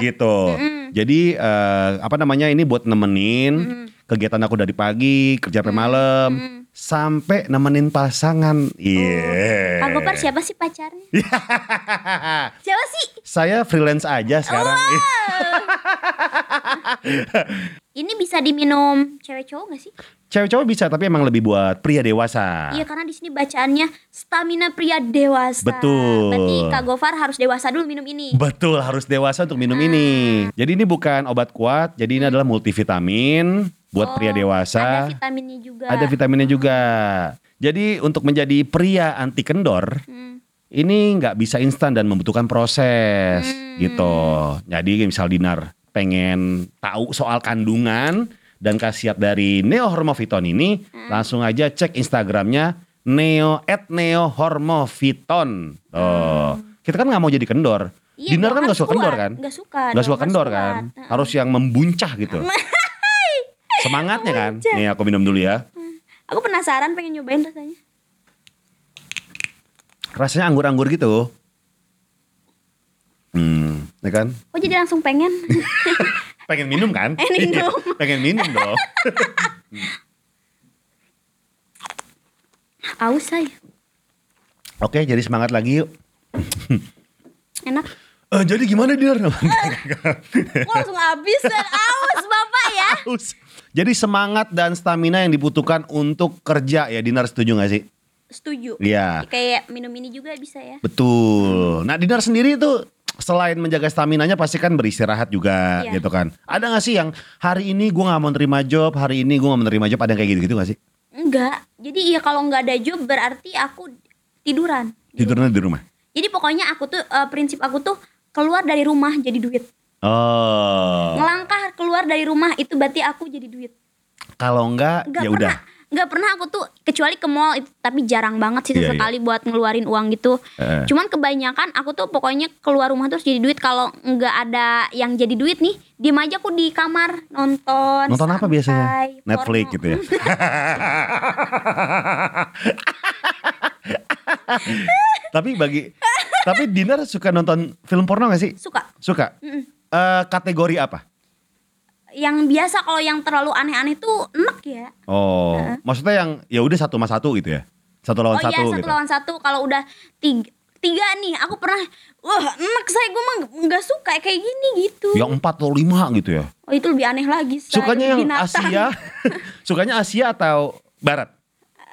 gitu. Jadi eh, apa namanya ini buat nemenin kegiatan aku dari pagi kerja sampai malam sampai nemenin pasangan. Iya. Kak Gopar siapa sih pacarnya? siapa sih? Saya freelance aja sekarang. Ini bisa diminum cewek cowok gak sih? Cewek cowok bisa tapi emang lebih buat pria dewasa. Iya karena di sini bacaannya stamina pria dewasa. Betul. Berarti Kak Gofar harus dewasa dulu minum ini. Betul harus dewasa untuk minum ini. Jadi ini bukan obat kuat, jadi ini adalah multivitamin buat pria Oh, dewasa. Ada vitaminnya juga. Ada vitaminnya juga. Jadi untuk menjadi pria anti kendor, Hmm. ini nggak bisa instan dan membutuhkan proses Hmm. gitu. Jadi misal Dinar pengen tahu soal kandungan dan khasiat dari Neo Hormoviton ini, Hmm. langsung aja cek Instagramnya Neo at Neo Hormoviton. Oh, kita kan nggak mau jadi kendor. Hmm. Iya dong, kan nggak suka kendor kuat. kan? Nggak suka. Nggak dong, suka kendor kuat. kan? Harus yang membuncah gitu. Semangatnya kan? Nih aku minum dulu ya. Aku penasaran pengen nyobain rasanya. Rasanya anggur-anggur gitu. Hmm, ya kan? Kok jadi langsung pengen? Pengen minum kan? Pengen minum. Iya, Pengen minum dong. Aus saya. Oke, jadi semangat lagi yuk. Enak. Eh, jadi gimana Dinar? Kok langsung habis dan aus bapak ya? Haus. jadi semangat dan stamina yang dibutuhkan untuk kerja ya Dinar setuju gak sih? Setuju. Iya. Kayak minum ini juga bisa ya. Betul. Nah Dinar sendiri itu selain menjaga staminanya pasti kan beristirahat juga Iya. gitu kan. Ada gak sih yang hari ini gue gak mau terima job, hari ini gue gak mau terima job, ada yang kayak gitu-gitu gak sih? Enggak. Jadi ya kalau nggak ada job berarti aku tiduran. Tidurnya di rumah? Jadi pokoknya aku tuh eh, prinsip aku tuh keluar dari rumah jadi duit. Oh. Ngelangkah keluar dari rumah itu berarti aku jadi duit. Kalau enggak Nggak ya pernah. udah. Nggak pernah aku tuh kecuali ke mall itu tapi jarang banget sih Iya, sesekali buat ngeluarin uang gitu. Eh. Cuman kebanyakan aku tuh pokoknya keluar rumah terus jadi duit kalau nggak ada yang jadi duit nih, diem aja aku di kamar nonton. Nonton apa biasanya? santai, Netflix porno. gitu ya. tapi bagi tapi Dinar suka nonton film porno gak sih? Suka. Suka. Eh, kategori apa? Yang biasa kalau yang terlalu aneh-aneh tuh enak ya. Oh, maksudnya yang ya udah satu sama satu gitu ya? Satu lawan oh satu iya satu gitu. lawan satu kalau udah tiga, tiga nih aku pernah wah enak saya gue mah nggak suka kayak gini gitu. Yang empat atau lima gitu ya? Oh itu lebih aneh lagi. Say. Sukanya yang Binatang. Asia? Sukanya Asia atau Barat?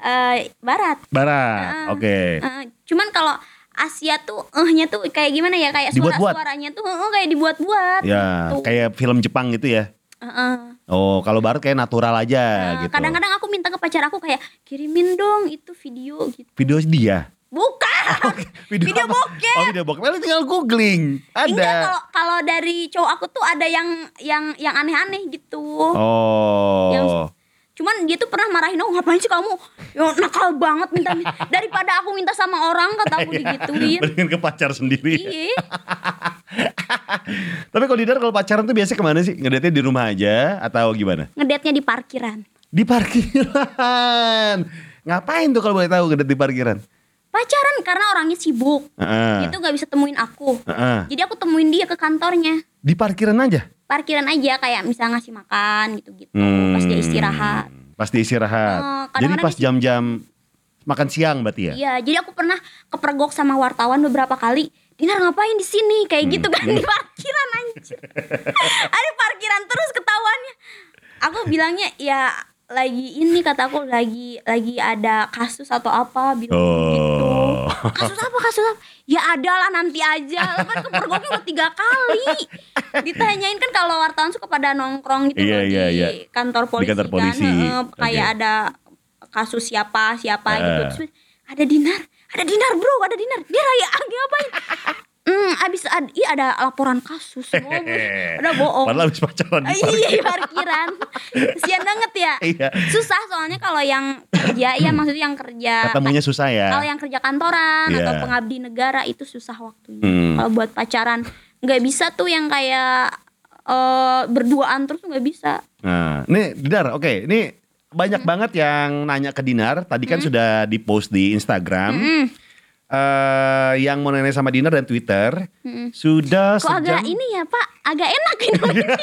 Eh, barat. Barat. Ah. Oke. Eh, cuman kalau Asia tuh ehnya tuh kayak gimana ya kayak suara Dibuat-buat? suaranya tuh eh, kayak dibuat-buat. Ya, gitu. kayak film Jepang gitu ya. Heeh. Oh, kalau Barat kayak natural aja Eh, gitu. Kadang-kadang aku minta ke pacar aku kayak kirimin dong itu video gitu. Video dia. Bukan. Video apa? bokep. Oh, video bokep. Lu tinggal googling. Ada. Enggak kalau kalau dari cowok aku tuh ada yang yang yang aneh-aneh gitu. Oh. Yang- Cuman dia tuh pernah marahin aku ngapain sih kamu ya, nakal banget minta daripada aku minta sama orang kata aku digituin. Mendingan ke pacar sendiri. Iya. Tapi kalau Didar kalau pacaran tuh biasanya ke mana sih? Ngedate di rumah aja atau gimana? Ngedate-nya di parkiran. Di parkiran. Ngapain tuh kalau boleh tahu ngedate di parkiran? Pacaran karena orangnya sibuk. Heeh. Itu nggak bisa temuin aku. Heeh. Jadi aku temuin dia ke kantornya. Di parkiran aja. Parkiran aja kayak misalnya ngasih makan gitu-gitu Hmm. pas dia istirahat. Pas dia istirahat. Oh, Jadi pas jam-jam makan siang berarti ya? Iya, jadi aku pernah kepergok sama wartawan beberapa kali. Dinar ngapain di sini? Kayak Hmm. gitu kan di parkiran anjir. Ada parkiran terus ketahuannya. Aku bilangnya ya lagi ini kata aku lagi lagi ada kasus atau apa bilang gitu. Oh. Kasus apa kasus apa? Ya ada lah nanti aja. Lah kan kepergoknya udah tiga kali. Ditanyain kan kalau wartawan suka pada nongkrong gitu loh iya, di iya. kantor polisi, kantor polisi. kan. Heeh, kayak ada kasus siapa siapa Eh. gitu. Terus ada dinar, ada dinar bro, ada dinar. Dia raya ngapain? Hmm, abis ada, iya ada laporan kasus. Ada bohong. Padahal habis pacaran di iya parkiran. di parkiran. Kesian banget ya. Iya. Susah soalnya kalau yang kerja ya maksudnya yang kerja Ketemunya susah ya. kalau yang kerja kantoran Iya. atau pengabdi negara itu susah waktunya. Hmm. Kalau buat pacaran nggak bisa tuh yang kayak eh berduaan terus nggak bisa. Nah, nih Dinar, oke, ini banyak Hmm. banget yang nanya ke Dinar. Tadi kan sudah di post di Instagram. Hmm. Eh yang mau nanya sama Dinar dan Twitter sudah Kok agak sejam. ini ya Pak, agak enak ini. Beneran.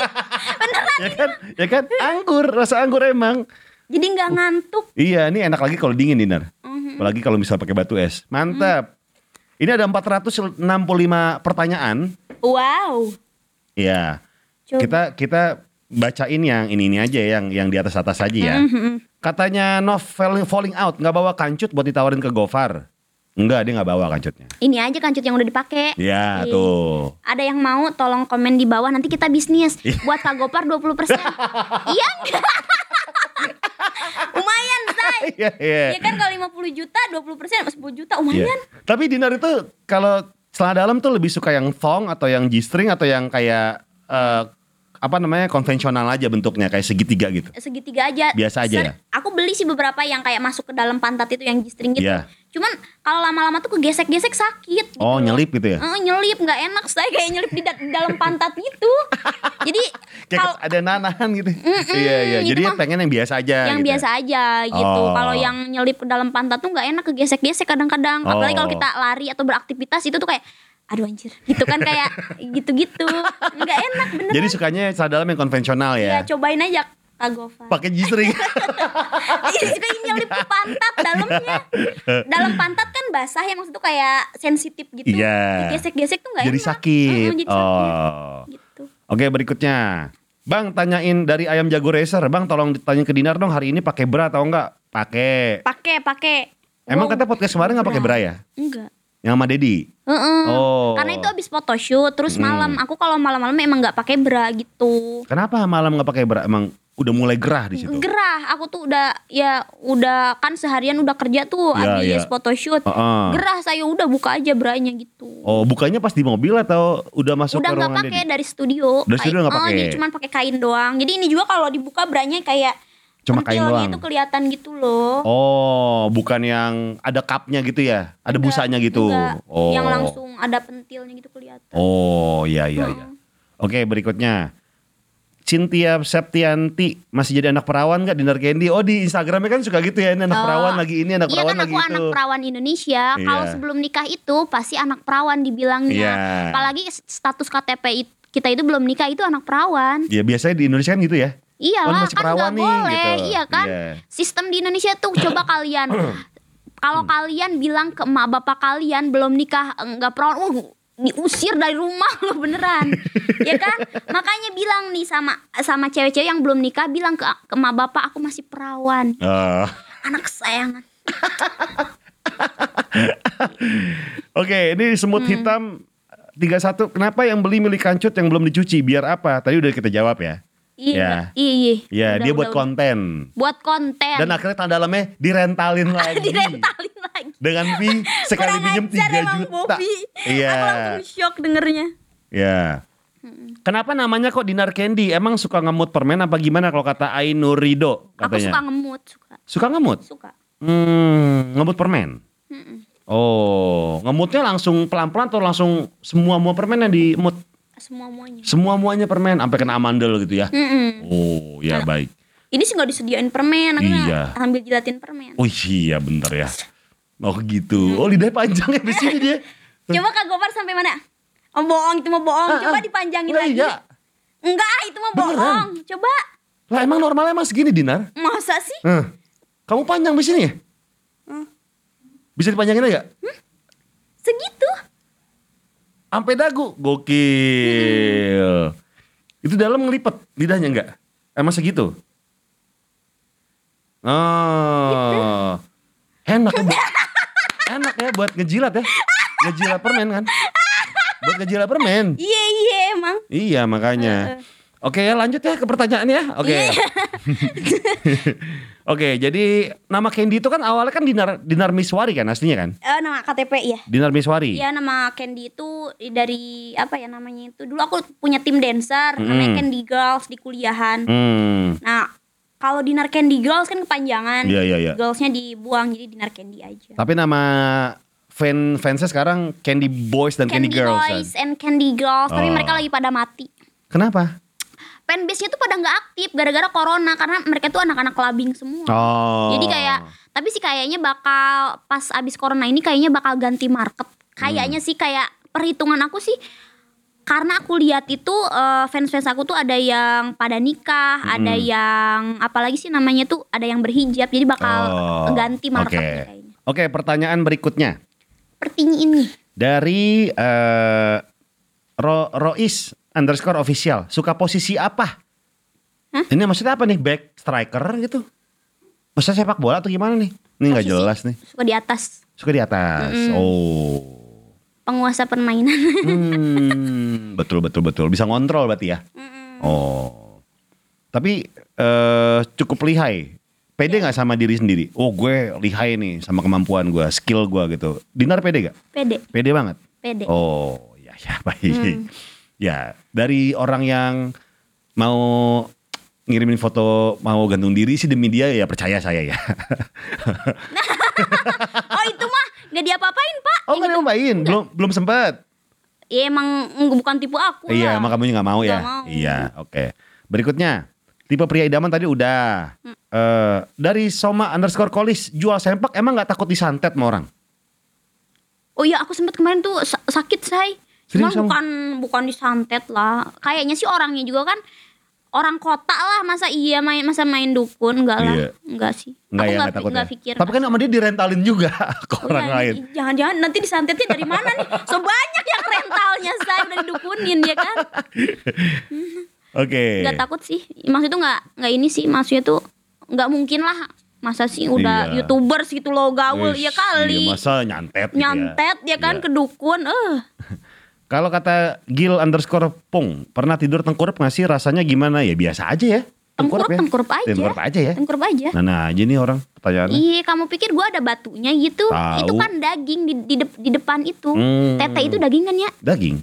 ya kan? Ya kan? Anggur, rasa anggur emang. Jadi nggak ngantuk. Iya, ini enak lagi kalau dingin Dinar. Mhm. Apalagi kalau misal pakai batu es. Mantap. Ini ada 465 pertanyaan. Wow. Iya. Kita kita bacain yang ini ini aja yang yang di atas atas aja ya. Mhm. Katanya novel falling out nggak bawa kancut buat ditawarin ke Gofar. Enggak, dia nggak bawa kancutnya. Ini aja kancut yang udah dipakai. Iya, tuh. Ada yang mau tolong komen di bawah nanti kita bisnis Iya. buat Kak Gopar 20%. iya enggak? Lumayan, say. Iya, iya. Ya kan kalau 50 juta 20% sama 10 juta lumayan. Tapi Dinar itu kalau celana dalam tuh lebih suka yang thong atau yang G-string atau yang kayak eh, apa namanya konvensional aja bentuknya kayak segitiga gitu. Segitiga aja. Biasa aja ya? Aku beli sih beberapa yang kayak masuk ke dalam pantat itu yang G-string gitu. Iya. Cuman kalau lama-lama tuh kegesek-gesek sakit gitu Oh, loh. nyelip gitu ya? Eh, nyelip nggak enak saya kayak nyelip di, da- di dalam pantat gitu. Jadi kalau ada nanahan gitu. iya, iya. itu Jadi mah pengen yang biasa aja yang gitu. biasa aja gitu. Oh. Kalau yang nyelip ke dalam pantat tuh nggak enak kegesek-gesek kadang-kadang. Apalagi kalau Oh. kita lari atau beraktivitas itu tuh kayak aduh anjir gitu kan kayak gitu-gitu nggak enak bener Jadi sukanya celana dalam yang konvensional ya ya. cobain aja Kak Gofar Pakai G-string. Iya suka nyelip ke pantat dalamnya dalam pantat kan basah ya maksud tuh kayak sensitif gitu Iya. digesek-gesek tuh nggak jadi enak sakit. Mm, jadi sakit oh. gitu Oke, berikutnya. Bang, tanyain dari ayam jago racer. Bang, tolong ditanya ke Dinar dong hari ini pakai bra atau enggak? Pakai. pakai pakai Emang Wow. kata podcast kemarin nggak pakai bra ya? enggak Yang sama Dedi. Heeh. Oh. Karena itu habis photoshoot terus Hmm. malam aku kalau malam-malam emang nggak pakai bra gitu. Kenapa malam nggak pakai bra? Emang udah mulai gerah di situ. Gerah, aku tuh udah ya udah kan seharian udah kerja tuh Iya, habis iya. photoshoot. Heeh. Gerah saya udah buka aja branya gitu. Oh, bukanya pas di mobil atau udah masuk udah ke ruangan pakai Dedi? dari studio. Dari studio nggak Kayak- oh, pakai? jadi cuman pakai kain doang. Jadi ini juga kalau dibuka branya kayak Cuma kain doang? itu kelihatan gitu loh. Oh, bukan yang ada cupnya gitu ya? Ada Enggak, busanya gitu? enggak. Oh. Yang langsung ada pentilnya gitu kelihatan. Oh, iya iya iya. Oke, berikutnya. Cynthia Septianti masih jadi anak perawan gak Dinar Candy? Oh di Instagramnya kan suka gitu ya ini anak Oh. perawan lagi ini anak Iya perawan kan lagi aku itu. anak perawan Indonesia. Kalau Iya. sebelum nikah itu pasti anak perawan dibilangnya. Iya. Apalagi status KTP it- kita itu belum nikah itu anak perawan. Ya biasanya di Indonesia kan gitu ya. Iya Oh, lah masih kan nggak nih, boleh, gitu. iya kan? Iya. Sistem di Indonesia tuh coba kalian, kalau kalian bilang ke emak bapak kalian belum nikah nggak perawan, uh, diusir dari rumah loh beneran, ya kan? Makanya bilang nih sama sama cewek-cewek yang belum nikah bilang ke, ke emak bapak aku masih perawan, Eh, anak kesayangan. Oke, ini semut Hmm. hitam 31. Kenapa yang beli milik kancut yang belum dicuci? Biar apa? Tadi udah kita jawab ya. Iya, Ya. iya, iya. Ya, Udah, dia buat udah. konten. Buat konten. Dan akhirnya tanda dalamnya direntalin lagi. direntalin lagi. Dengan fee sekali ajar 3 emang juta. Iya. Aku langsung shock dengernya. Ya. Kenapa namanya kok Dinar Candy? Emang suka ngemut permen apa gimana kalau kata Ainurido Aku katanya? suka ngemut, suka. Suka ngemut? Suka. Hmm, ngemut permen. Mm-mm. Oh, ngemutnya langsung pelan-pelan atau langsung semua mua permen yang diemut? Semua muanya. Semua muanya permen sampai kena amandel gitu ya. Mm-mm. Oh, ya baik. Ini sih nggak disediain permen, akhirnya Iya. ambil jilatin permen. Oh iya bentar ya. Oh gitu. Oh lidahnya panjang ya di sini dia. Coba Kak Gopar sampai mana? Oh bohong, itu mau bohong. Ah, Coba ah. dipanjangin lagi. iya. Enggak, itu mau Beneran? bohong. Coba. Lah emang normalnya emang segini Dinar? Masa sih? Hah. Kamu panjang di sini ya? Hmm. Bisa dipanjangin aja? Segitu. Sampai dagu. Gokil. Itu dalam ngelipet lidahnya enggak? Emang segitu? Oh. Enak ya buat, enak ya buat ngejilat ya. Ngejilat permen kan? Buat ngejilat permen. Iya, iya emang. Iya makanya. Oke ya lanjut ya ke pertanyaan ya. Oke. Oke jadi nama Candy itu kan awalnya kan Dinar Dinar Miswari kan aslinya kan? Eh, nama KTP ya. Dinar Miswari. Iya nama Candy itu dari apa ya namanya itu dulu aku punya tim dancer namanya Candy Girls di kuliahan. Hmm. Nah kalau Dinar Candy Girls kan kepanjangan. Iya iya iya. Girlsnya dibuang jadi Dinar Candy aja. Tapi nama fan fansnya sekarang Candy Boys dan Candy, Candy, Girls. Boys kan? and Candy Girls tapi Oh. mereka lagi pada mati. Kenapa? Fanbase-nya tuh pada nggak aktif gara-gara corona karena mereka tuh anak-anak clubbing semua. Oh. Jadi kayak Tapi sih kayaknya bakal pas abis corona ini kayaknya bakal ganti market. Kayaknya sih kayak perhitungan aku sih karena aku lihat itu eh, fans-fans aku tuh ada yang pada nikah, ada yang apalagi sih namanya tuh ada yang berhijab. Jadi bakal Oh, ganti market nih kayaknya. Oke, pertanyaan berikutnya Pertanyaan ini. dari eh Ro Rois underscore official. Suka posisi apa? Hah? Ini maksudnya apa nih? Back striker gitu? Maksudnya sepak bola atau gimana nih? Ini nggak jelas nih. Suka di atas Suka di atas. Oh. penguasa permainan. Hmm, betul betul betul. Bisa ngontrol berarti ya. Oh. Tapi eh cukup lihai. Pede nggak sama diri sendiri? Oh gue lihai nih sama kemampuan gue, skill gue gitu. Dinar pede gak? Pede, Pede banget. pede. Oh ya ya baik. Ya dari orang yang mau ngirimin foto mau gantung diri sih demi dia ya percaya saya ya. Oh itu mah nggak diapa-apain pak. oh nggak nyobain, belum belum sempet. Ya emang bukan tipe aku Iya, lah. emang kamu nggak mau ya? Nggak mau. Iya, oke. Berikutnya, tipe pria idaman tadi udah. Hmm. Eh, dari Soma underscore Kolis, jual sempak emang nggak takut disantet sama orang? Oh iya aku sempet kemarin tuh sa- sakit say. Cuman bukan bukan disantet lah. Kayaknya sih orangnya juga kan orang kota lah masa iya main masa main dukun enggak lah Iya. enggak sih Nggak aku ya, nggak nggak takut nggak ya? pikir Tapi kan sama dia direntalin juga ke Oh orang iya, lain. jangan-jangan nanti disantetnya dari mana nih so banyak yang rentalnya saya udah didukunin ya kan Oke. nggak takut sih maksudnya tuh nggak nggak ini sih maksudnya tuh nggak mungkin lah masa sih udah Iya. youtubers gitu loh gaul Wih, ya kali Iya, masa nyantet gitu ya. nyantet ya kan Iya. ke dukun eh Kalau kata Gil underscore Pung, pernah tidur tengkurap nggak sih? Rasanya gimana ya? Biasa aja ya. tengkurap ya. tengkurap aja Tengkurap aja ya. tengkurap aja Nah, nah aja nih orang pertanyaannya. Iya, kamu pikir gua ada batunya gitu? Tahu. Itu kan daging di di, dep- di depan itu. Hmm. Tete itu daging kan ya? Daging.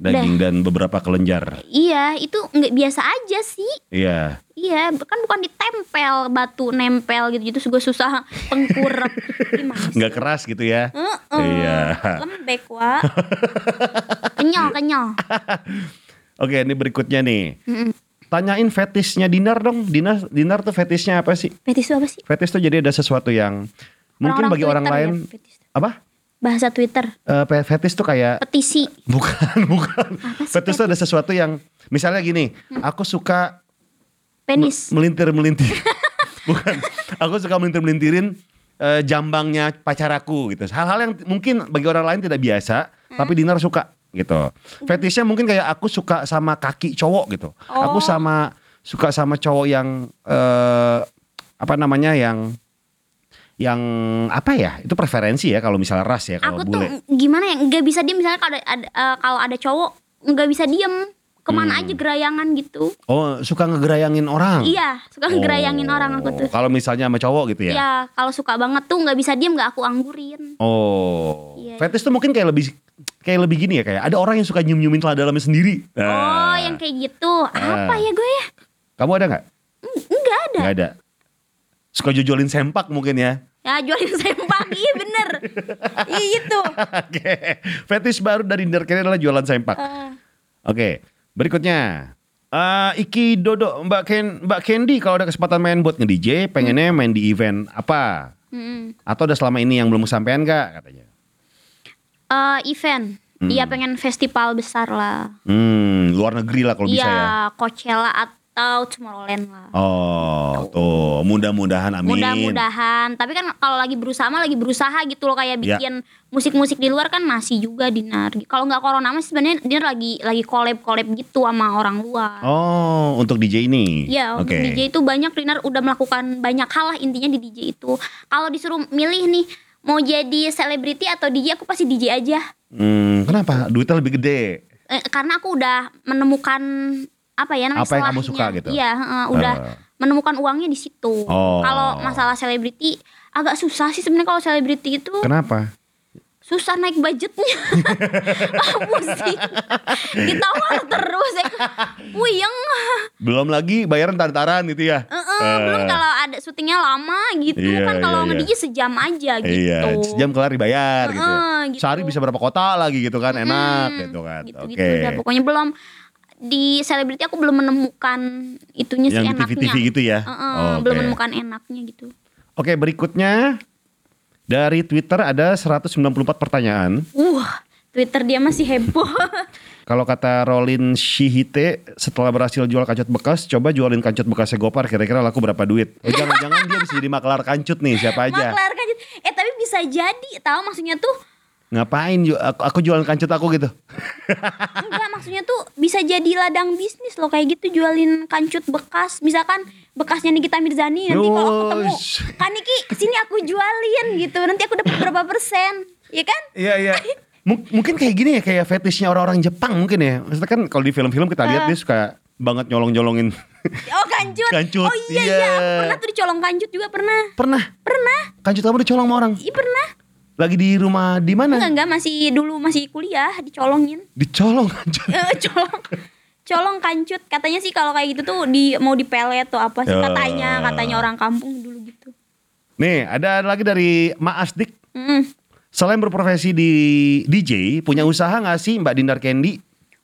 Daging dan beberapa kelenjar. Iya, itu nggak biasa aja sih. Iya. Iya, kan bukan ditempel batu nempel gitu gitu juga susah sih? Nggak keras gitu ya. Iya. Lembek, Wak. kenyal, kenyal. Oke, ini berikutnya nih. Tanyain fetishnya Dinar dong. Dinar, Dinar tuh fetishnya apa sih? Fetis itu apa sih? Fetish tuh jadi ada sesuatu yang mungkin bagi orang lain ya, fetis. apa? Bahasa Twitter. Eh, pe- fetish tuh kayak Petisi. bukan bukan. Apa sih Fetish tuh ada sesuatu yang misalnya gini, Hmm. aku suka Penis. melintir melintir. bukan. Aku suka melintir melintirin jambangnya pacar aku gitu. Hal-hal yang mungkin bagi orang lain tidak biasa, Hmm. tapi Dinar suka gitu. Fetishnya mungkin kayak aku suka sama kaki cowok gitu. Aku Oh. sama suka sama cowok yang eh apa namanya yang yang apa ya? Itu preferensi ya kalau misalnya ras ya kalau Aku tuh bule. gimana ya? Nggak bisa diem misalnya kalau ada, ada eh, kalau ada cowok nggak bisa diem. Ke mana Hmm. aja gerayangan gitu. Oh, suka ngegerayangin orang. Iya, suka Oh, orang aku tuh. Kalau misalnya sama cowok gitu ya. Iya, kalau suka banget tuh nggak bisa diem nggak aku anggurin. Oh. Iya. Fetish tuh mungkin kayak lebih kayak lebih gini ya kayak ada orang yang suka nyium-nyiumin celana dalamnya sendiri. Oh, Nah, yang kayak gitu. Apa Ah. ya gue ya? Kamu ada nggak? Nggak ada. Nggak ada. Suka jojolin sempak mungkin ya. Ya jualin sempak, iya bener. Iya itu. Oke. Fetish baru dari Kene adalah jualan sempak. Eh, Oke. Berikutnya. Eh, Iki Dodo Mbak Ken Mbak Candy kalau ada kesempatan main buat nge-DJ pengennya main di event apa? mm. Atau udah selama ini yang belum kesampaian gak katanya? Eh, event. Iya pengen festival besar lah. Hmm, luar negeri lah kalau bisa ya. Iya, Coachella atau Tomorrowland lah. Oh, tuh mudah-mudahan amin. Mudah-mudahan. Tapi kan kalau lagi berusaha mah lagi berusaha gitu loh kayak Ya. bikin musik-musik di luar kan masih juga Dinar. Kalau nggak corona mah sebenarnya Dinar lagi lagi collab-collab gitu sama orang luar. Oh, untuk DJ ini. Ya, untuk Oke. DJ itu banyak Dinar udah melakukan banyak hal lah intinya di DJ itu. Kalau disuruh milih nih mau jadi selebriti atau DJ aku pasti DJ aja. Hmm, kenapa? Duitnya lebih gede. Eh, karena aku udah menemukan apa ya namanya Apa yang kamu suka gitu? Iya, heeh, udah Eh. menemukan uangnya di situ. Oh. Kalau masalah selebriti agak susah sih sebenarnya kalau selebriti itu Kenapa? susah naik budgetnya. Pusing. Ditawar terus ya. Puyeng. Belum lagi bayaran taran-taran gitu ya. Heeh, Eh, belum kalau ada syutingnya lama gitu Iya, kan kalau iya, iya. sejam aja gitu. Iya, sejam kelar dibayar gitu. ya. Gitu. Sehari bisa berapa kota lagi gitu kan, enak Hmm, gitu kan. Oke. Gitu-gitu udah pokoknya belum di selebriti aku belum menemukan itunya Yang sih enaknya. TV-TV gitu ya. Heeh, Oke. belum menemukan enaknya gitu. Oke, berikutnya dari Twitter ada 194 pertanyaan. Uh, Twitter dia masih heboh. Kalau kata Rolin Shihite, setelah berhasil jual kancut bekas, coba jualin kancut bekasnya Gopar, kira-kira laku berapa duit? Oh, jangan-jangan dia bisa jadi maklar kancut nih, siapa aja? Maklar kancut. Eh tapi bisa jadi, tahu maksudnya tuh Ngapain ju- aku, aku jualan kancut aku gitu? enggak maksudnya tuh bisa jadi ladang bisnis loh kayak gitu jualin kancut bekas. Misalkan bekasnya Nikita Mirzani nanti kalau aku ketemu, kan Niki sini aku jualin gitu. Nanti aku dapat berapa persen? Ya kan? Iya iya. M- mungkin kayak gini ya kayak fetishnya orang-orang Jepang mungkin ya. Maksudnya kan kalau di film-film kita lihat dia suka banget nyolong-nyolongin. Oh kancut. Kancut, Oh iya iya, iya. aku pernah tuh dicolong kancut juga pernah. pernah Pernah. kancut kamu dicolong sama orang. Iya pernah. Lagi di rumah di mana? Enggak enggak masih dulu masih kuliah dicolongin. Dicolong kancut. Eh, colong colong kancut katanya sih kalau kayak gitu tuh di mau dipelet tuh apa sih Ya. katanya katanya orang kampung dulu gitu Nih, ada lagi dari Ma Asdik. Mm. Selain berprofesi di DJ, punya usaha nggak sih Mbak Dindar Candy?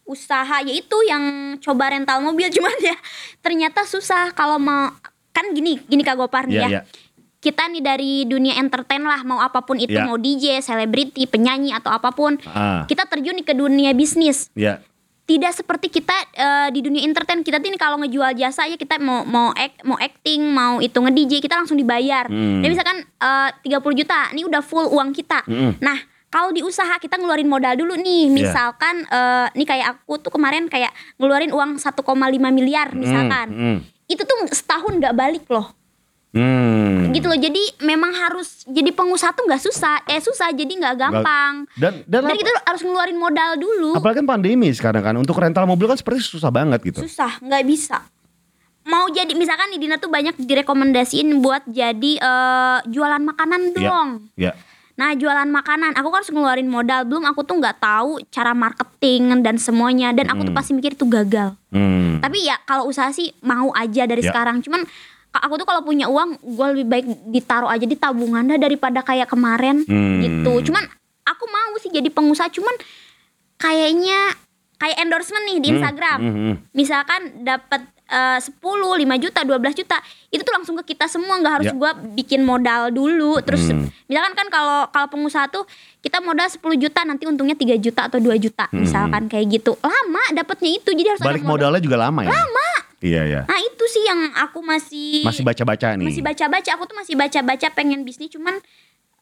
usaha yaitu yang coba rental mobil cuman ya ternyata susah kalau mau kan gini gini kak Gopar nih Iya, ya iya. Kita nih dari dunia entertain lah mau apa pun itu Iya. mau DJ selebriti penyanyi atau apa pun Ah, kita terjun nih ke dunia bisnis ya. tidak seperti kita eh, di dunia entertain kita tuh nih kalau ngejual jasa ya kita mau mau act, mau acting mau itu nge DJ kita langsung dibayar. Hmm. Dan misalkan eh, 30 juta, ini udah full uang kita. Mm-mm. Nah kalau di usaha kita ngeluarin modal dulu nih, Iya. misalkan eh, nih kayak aku tuh kemarin kayak ngeluarin uang 1,5 miliar misalkan, Hmm, hmm. itu tuh setahun nggak balik loh, Hmm. gitu loh. Jadi memang harus jadi pengusaha tuh nggak susah, eh susah jadi nggak gampang. Dan dan, kita harus ngeluarin modal dulu. apalagi kan pandemi sekarang kan untuk rental mobil kan seperti susah banget gitu. susah nggak bisa mau jadi misalkan nih Dina tuh banyak direkomendasiin buat jadi eh, jualan makanan Iya. dong Ya. nah jualan makanan aku kan harus ngeluarin modal belum aku tuh nggak tahu cara marketing dan semuanya dan aku tuh pasti mikir itu gagal Hmm. tapi ya kalau usaha sih mau aja dari Ya. sekarang cuman aku tuh kalau punya uang gue lebih baik ditaruh aja di tabungan dah daripada kayak kemarin Hmm. gitu cuman aku mau sih jadi pengusaha cuman kayaknya kayak endorsement nih di Instagram Hmm, hmm. misalkan dapat eh, 10, 5 juta, 12 juta, itu tuh langsung ke kita semua nggak harus Ya. gua bikin modal dulu. Terus Hmm. misalkan kan kalau kalau pengusaha tuh kita modal 10 juta nanti untungnya 3 juta atau 2 juta misalkan kayak gitu. Lama dapatnya itu jadi harus Hmm. Balik ada modal. modalnya juga lama ya. Lama. Iya ya. Nah, sih yang aku masih Masih baca-baca nih. masih baca-baca. Aku tuh masih baca-baca pengen bisnis cuman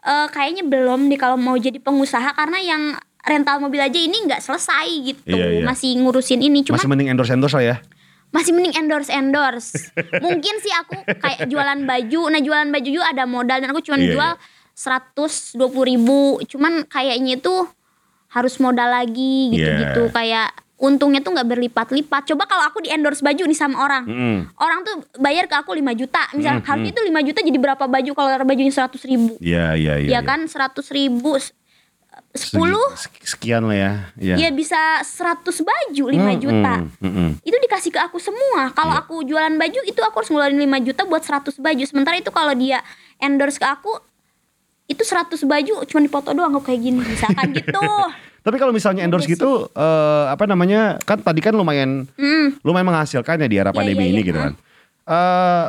eh, kayaknya belum nih kalau mau jadi pengusaha karena yang rental mobil aja ini nggak selesai gitu. Iya, iya. Masih ngurusin ini cuman Masih mending endorse endorse lah ya. masih mending endorse endorse mungkin sih aku kayak jualan baju nah jualan baju juga ada modal dan aku cuma Iya, jual seratus dua puluh ribu cuman kayaknya itu harus modal lagi gitu gitu Iya. kayak untungnya tuh nggak berlipat-lipat coba kalau aku di endorse baju nih sama orang Mm. orang tuh bayar ke aku 5 juta misal Mm, harusnya itu 5 juta jadi berapa baju kalau bajunya seratus ribu Iya iya iya. ya kan seratus ribu Segi- sepuluh sek- Sekian lah ya. Iya. ya bisa 100 baju 5 Mm, juta mm, mm, itu dikasih ke aku semua. Kalau Iya. aku jualan baju itu aku harus ngeluarin 5 juta buat 100 baju. Sementara itu kalau dia endorse ke aku itu 100 baju cuma dipoto doang kok kayak gini misalkan gitu. Tapi kalau misalnya endorse Udah gitu eh, apa namanya? Kan tadi kan lumayan Hmm. lumayan menghasilkan ya di era Iya, pandemi iya, ini iya. gitu kan. Eh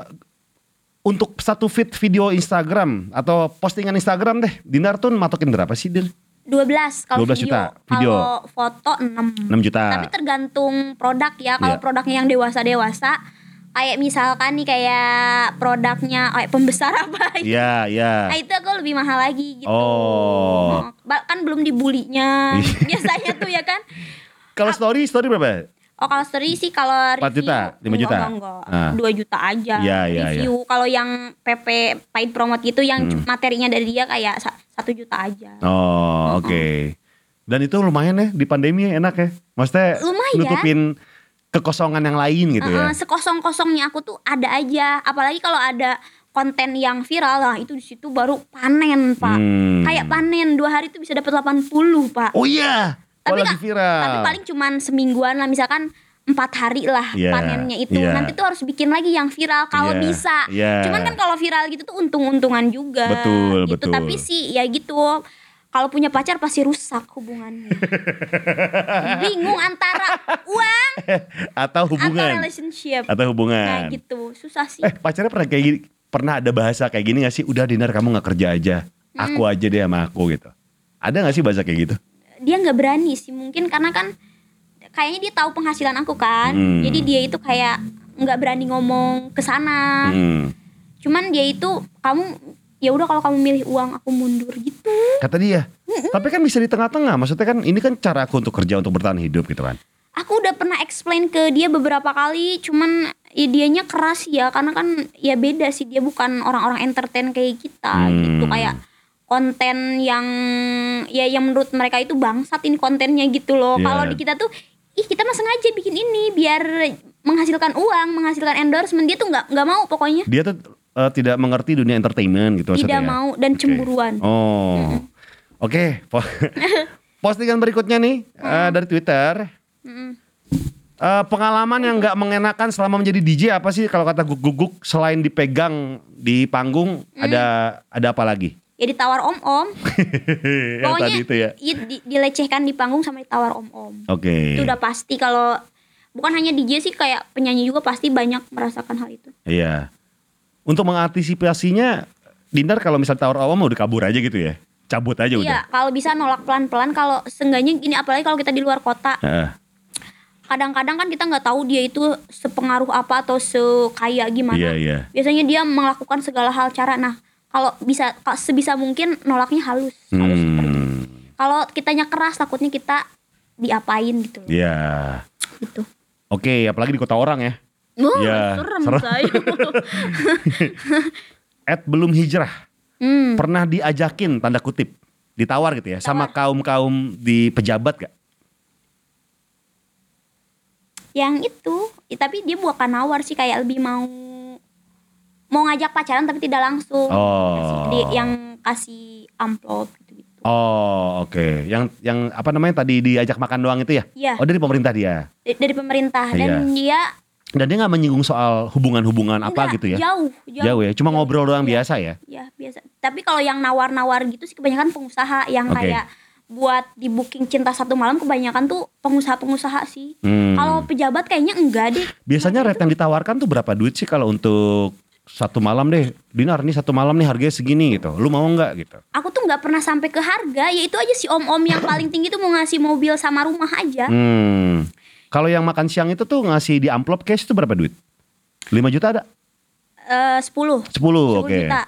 untuk satu feed video Instagram atau postingan Instagram deh, Dinar tuh matokin berapa sih, Dir? 12 kalau 12 video. juta, video. Kalau foto 6. 6 juta. Tapi tergantung produk ya. Kalau Iya. produknya yang dewasa-dewasa kayak misalkan nih kayak produknya kayak pembesar apa gitu. Iya, iya. Nah itu aku lebih mahal lagi gitu. Oh. Ba- Kan belum dibulinya. Iya. Biasanya tuh ya kan. Kalau story, story berapa? Oh kalau story sih kalau 4 review juta, 5 juta? Enggak, enggak, Ah. 2 juta aja Iya, iya, Review Kalau yang PP paid promote gitu Yang Hmm. materinya dari dia kayak sa- 1 juta aja Oh, oke. Dan itu lumayan ya di pandemi enak ya. Maksudnya Lumayan. nutupin kekosongan yang lain gitu ya. Heeh, Sekosong-kosongnya aku tuh ada aja Apalagi kalau ada konten yang viral lah itu di situ baru panen pak Hmm. kayak panen dua hari tuh bisa dapat 80 pak Oh iya. Tapi viral. tapi paling cuman semingguan lah misalkan empat hari lah Iya, panennya itu iya. nanti tuh harus bikin lagi yang viral kalau Iya, bisa iya. cuman kan kalau viral gitu tuh untung-untungan juga Betul, gitu betul. tapi sih ya gitu kalau punya pacar pasti rusak hubungannya bingung antara uang Atau atau hubungan. relationship Atau hubungan. nah gitu susah sih Eh pacarnya pernah kayak gini, pernah ada bahasa kayak gini gak sih? Udah Dinar kamu nggak kerja aja, aku Hmm. aja deh sama aku gitu. Ada gak sih bahasa kayak gitu? dia nggak berani sih mungkin karena kan kayaknya dia tahu penghasilan aku kan Hmm. jadi dia itu kayak nggak berani ngomong ke sana Hmm. cuman dia itu kamu ya udah kalau kamu milih uang aku mundur gitu Kata dia. Tapi kan bisa di tengah-tengah. Maksudnya kan ini kan cara aku untuk kerja untuk bertahan hidup gitu kan. aku udah pernah explain ke dia beberapa kali cuman ya dianya keras ya karena kan ya beda sih dia bukan orang-orang entertain kayak kita Hmm. gitu kayak konten yang ya yang menurut mereka itu bangsat ini kontennya gitu loh Iya. kalau di kita tuh ih kita mah sengaja bikin ini biar menghasilkan uang menghasilkan endorsement dia tuh nggak nggak mau pokoknya Dia tuh eh, tidak mengerti dunia entertainment gitu maksudnya. tidak ya? mau dan Oke. cemburuan Oh. Oke, po- postingan berikutnya nih eh, dari Twitter. Eh, pengalaman yang nggak mengenakan selama menjadi DJ apa sih kalau kata guguk-guguk selain dipegang di panggung ada ada apa lagi? ya ditawar om om yang tadi itu ya. i- di- dilecehkan di panggung sama ditawar om om Oke. itu udah pasti kalau bukan hanya DJ sih kayak penyanyi juga pasti banyak merasakan hal itu Iya. Untuk mengantisipasinya Dinar kalau misal tawar awam udah kabur aja gitu ya. Cabut aja udah. iya kalau bisa nolak pelan pelan kalau seenggaknya gini apalagi kalau kita di luar kota Heeh. kadang-kadang kan kita nggak tahu dia itu sepengaruh apa atau sekaya gimana Iya, iya. biasanya dia melakukan segala hal cara nah kalau bisa sebisa mungkin nolaknya halus halus seperti. Hmm. kalau kitanya keras takutnya kita diapain gitu Iya. gitu Oke, apalagi di kota orang ya. Wah, Iya, serem, serem. saya. Ed belum hijrah. hmm. Pernah diajakin tanda kutip. Ditawar gitu ya. Sama kaum-kaum di pejabat gak? Yang itu, ya, tapi dia bukan nawar sih kayak lebih mau mau ngajak pacaran tapi tidak langsung. Oh. Dia yang kasih amplop gitu-gitu. Oh, oke. Yang yang apa namanya tadi diajak makan doang itu ya? Iya. Oh, dari pemerintah dia. Dari, dari pemerintah Iya. dan dia Dan dia nggak menyinggung soal hubungan-hubungan apa gitu ya? Jauh, jauh. Jauh ya. Cuma ngobrol doang Iya. biasa ya. Ya, biasa. Tapi kalau yang nawar-nawar gitu sih kebanyakan pengusaha yang Oke. kayak buat di booking cinta satu malam kebanyakan tuh pengusaha-pengusaha sih. Hmm. Kalau pejabat kayaknya enggak deh. Biasanya rate yang ditawarkan tuh berapa duit sih kalau untuk satu malam deh? Dinar nih satu malam nih harganya segini gitu. Lu mau nggak gitu? Aku tuh nggak pernah sampai ke harga, ya itu aja si om-om yang paling tinggi tuh mau ngasih mobil sama rumah aja. Hmm. Kalau yang makan siang itu tuh ngasih di amplop cash itu berapa duit? 5 juta ada? Eh 10. 10, 10 oke. juta.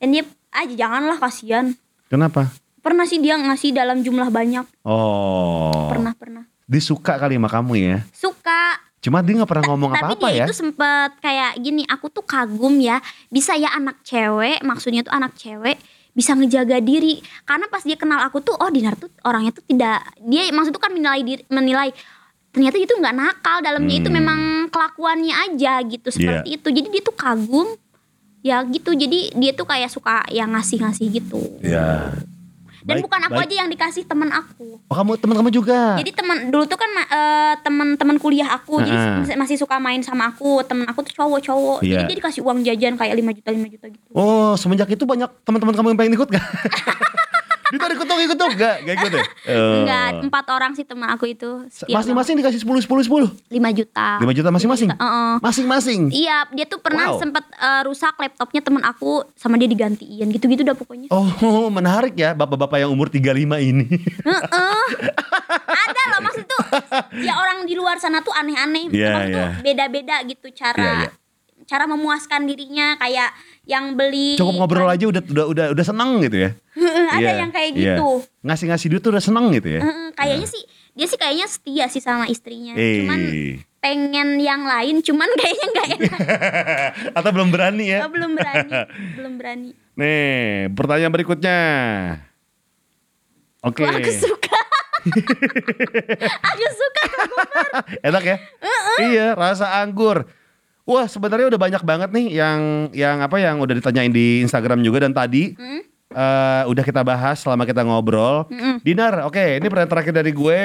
Dan dia aja janganlah kasihan. Kenapa? Pernah sih dia ngasih dalam jumlah banyak. Oh. Pernah pernah. Disuka kali sama kamu ya. Suka. Cuma dia nggak pernah ngomong Tapi apa-apa dia ya. itu sempet kayak gini, aku tuh kagum ya. Bisa ya anak cewek, maksudnya tuh anak cewek bisa ngejaga diri. Karena pas dia kenal aku tuh, oh Dinar tuh orangnya tuh tidak dia maksud tuh kan menilai diri, menilai ternyata itu nggak nakal dalamnya itu Hmm. memang kelakuannya aja gitu seperti itu. Jadi dia tuh kagum ya gitu. Jadi dia tuh kayak suka yang ngasih-ngasih gitu. Ya. Dan Baik, bukan aku baik. aja yang dikasih temen aku. Oh kamu teman kamu juga. Jadi teman dulu tuh kan eh, teman-teman kuliah aku jadi Heeh. masih, masih suka main sama aku. Temen aku tuh cowok-cowok. Iya. Jadi dia dikasih uang jajan kayak 5 juta 5 juta gitu. Oh semenjak itu banyak teman-teman kamu yang pengen ikut gak? Dita ikut dong ikut dong gak? Gak ikut ya? Enggak, empat orang sih teman aku itu. Masing-masing dikasih 10 10 10. orang. 5 juta. 5 juta masing-masing. Heeh. Masing-masing. Iya, dia tuh pernah Wow. sempet eh, rusak laptopnya temen aku sama dia digantiin gitu-gitu dah pokoknya. Oh menarik ya bapak-bapak yang umur 35 ini. Heeh. Ada loh maksud tuh ya orang di luar sana tuh aneh-aneh. Iya, Maksud tuh iya. beda-beda gitu cara Iya, iya. Cara memuaskan dirinya kayak yang beli Cukup ngobrol aja udah udah udah udah seneng gitu ya. ada Iya, yang kayak iya. gitu. Ngasih-ngasih duit tuh udah seneng gitu ya. Kayaknya sih dia sih kayaknya setia sih sama istrinya. Eh. Cuman pengen yang lain cuman kayaknya nggak enak. Atau belum berani ya. Oh, belum berani, belum berani. Nih, pertanyaan berikutnya. Oke. Wah, aku suka. aku suka. Enak ya? Iya, rasa anggur. Wah, sebenarnya udah banyak banget nih yang yang apa yang udah ditanyain di Instagram juga dan tadi Hmm? eh, udah kita bahas selama kita ngobrol. Mm-mm. Dinar, oke, ini pertanyaan terakhir dari gue.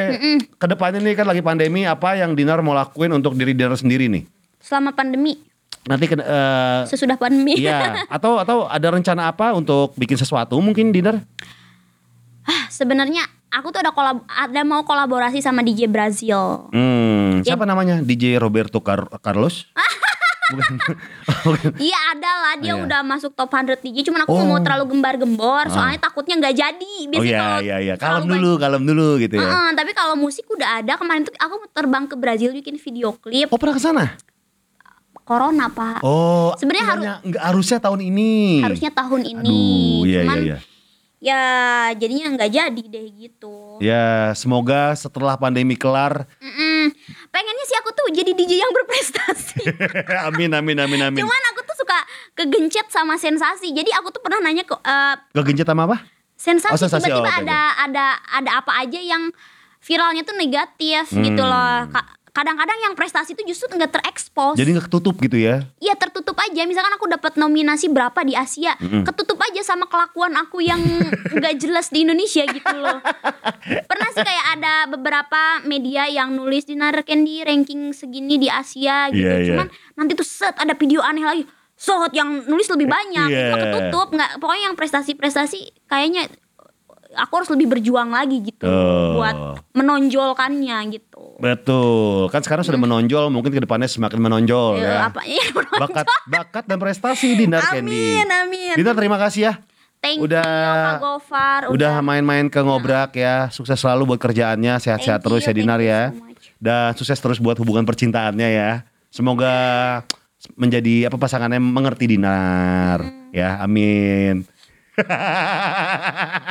Ke depannya nih kan lagi pandemi, apa yang Dinar mau lakuin untuk diri Dinar sendiri nih? Selama pandemi, Nanti eh, sesudah pandemi. Iya, atau atau ada rencana apa untuk bikin sesuatu mungkin Dinar? Ah, Sebenarnya aku tuh ada kolab ada mau kolaborasi sama DJ Brazil. Hmm, siapa namanya? DJ Roberto Car- Carlos? Bukan. Bukan. Iya ada lah dia Iya. udah masuk top 100 DJ cuman aku Oh. mau terlalu gembar-gembor soalnya takutnya nggak jadi. Oh Biasanya iya kalau iya iya. Kalem dulu, kalem dulu gitu ya. Heeh, tapi kalau musik udah ada kemarin tuh aku terbang ke Brazil bikin video klip Oh pernah ke sana? Corona pak. Oh, Sebenarnya aku haru- nanya, nggak harusnya tahun ini. Harusnya tahun ini. Aduh, iya cuman iya iya. ya jadinya nggak jadi deh gitu. Ya, semoga setelah pandemi kelar. Mm-mm. Pengennya sih aku tuh jadi DJ yang berprestasi. amin amin amin amin. Cuman aku tuh suka kegencet sama sensasi. Jadi aku tuh pernah nanya ke eh, Kegencet sama apa? sensasi, Oh, sensasi. tiba-tiba Oh, ada ada ada apa aja yang viralnya tuh negatif gitu Hmm. loh. Ka- Kadang-kadang yang prestasi itu justru nggak terekspos. Jadi nggak ketutup gitu ya? Iya tertutup aja. Misalkan aku dapat nominasi berapa di Asia, ketutup aja sama kelakuan aku yang nggak jelas di Indonesia gitu loh. Pernah sih kayak ada beberapa media yang nulis Dinar Candy ranking segini di Asia gitu. Iya, iya. Cuman nanti tuh set ada video aneh lagi. Sot yang nulis lebih banyak, Iya. itu mah ketutup. Nggak, pokoknya yang prestasi-prestasi kayaknya aku harus lebih berjuang lagi gitu Oh. buat menonjolkannya gitu. Betul. Kan sekarang sudah menonjol, mungkin ke depannya semakin menonjol Eh, ya. apa ya? Bakat bakat dan prestasi Dinar Candy. Amin, amin. Dinar terima kasih ya. Thank Udah- you Gofar Udah main-main ke ngobrak ya. Sukses selalu buat kerjaannya, sehat-sehat terus you, ya Dinar ya. so. Dan sukses terus buat hubungan percintaannya ya. Semoga menjadi apa pasangannya mengerti Dinar. Hmm. Ya, amin.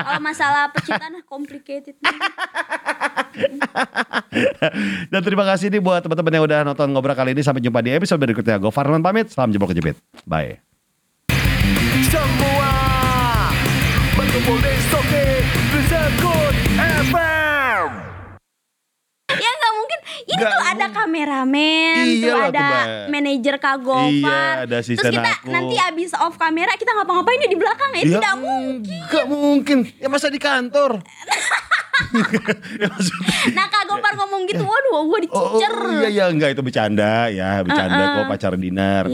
Kalau masalah percintaan complicated. Dan terima kasih nih buat teman-teman yang udah nonton ngobrol kali ini. Sampai jumpa di episode berikutnya. Go Farman pamit. Salam jempol kejepit. Bye. Nggak tuh ada kameramen, Iyalah tuh, ada manajer Kak Gofar. Iya, ada Terus kita aku. nanti abis off kamera kita ngapa-ngapain di belakang ya? Tidak mungkin. Gak mungkin. Ya masa di kantor. ya. Nah Kak Gofar ngomong gitu, waduh gue Oh, dicecer. oh, iya iya enggak itu bercanda ya, bercanda Uh-uh. kok pacar dinar.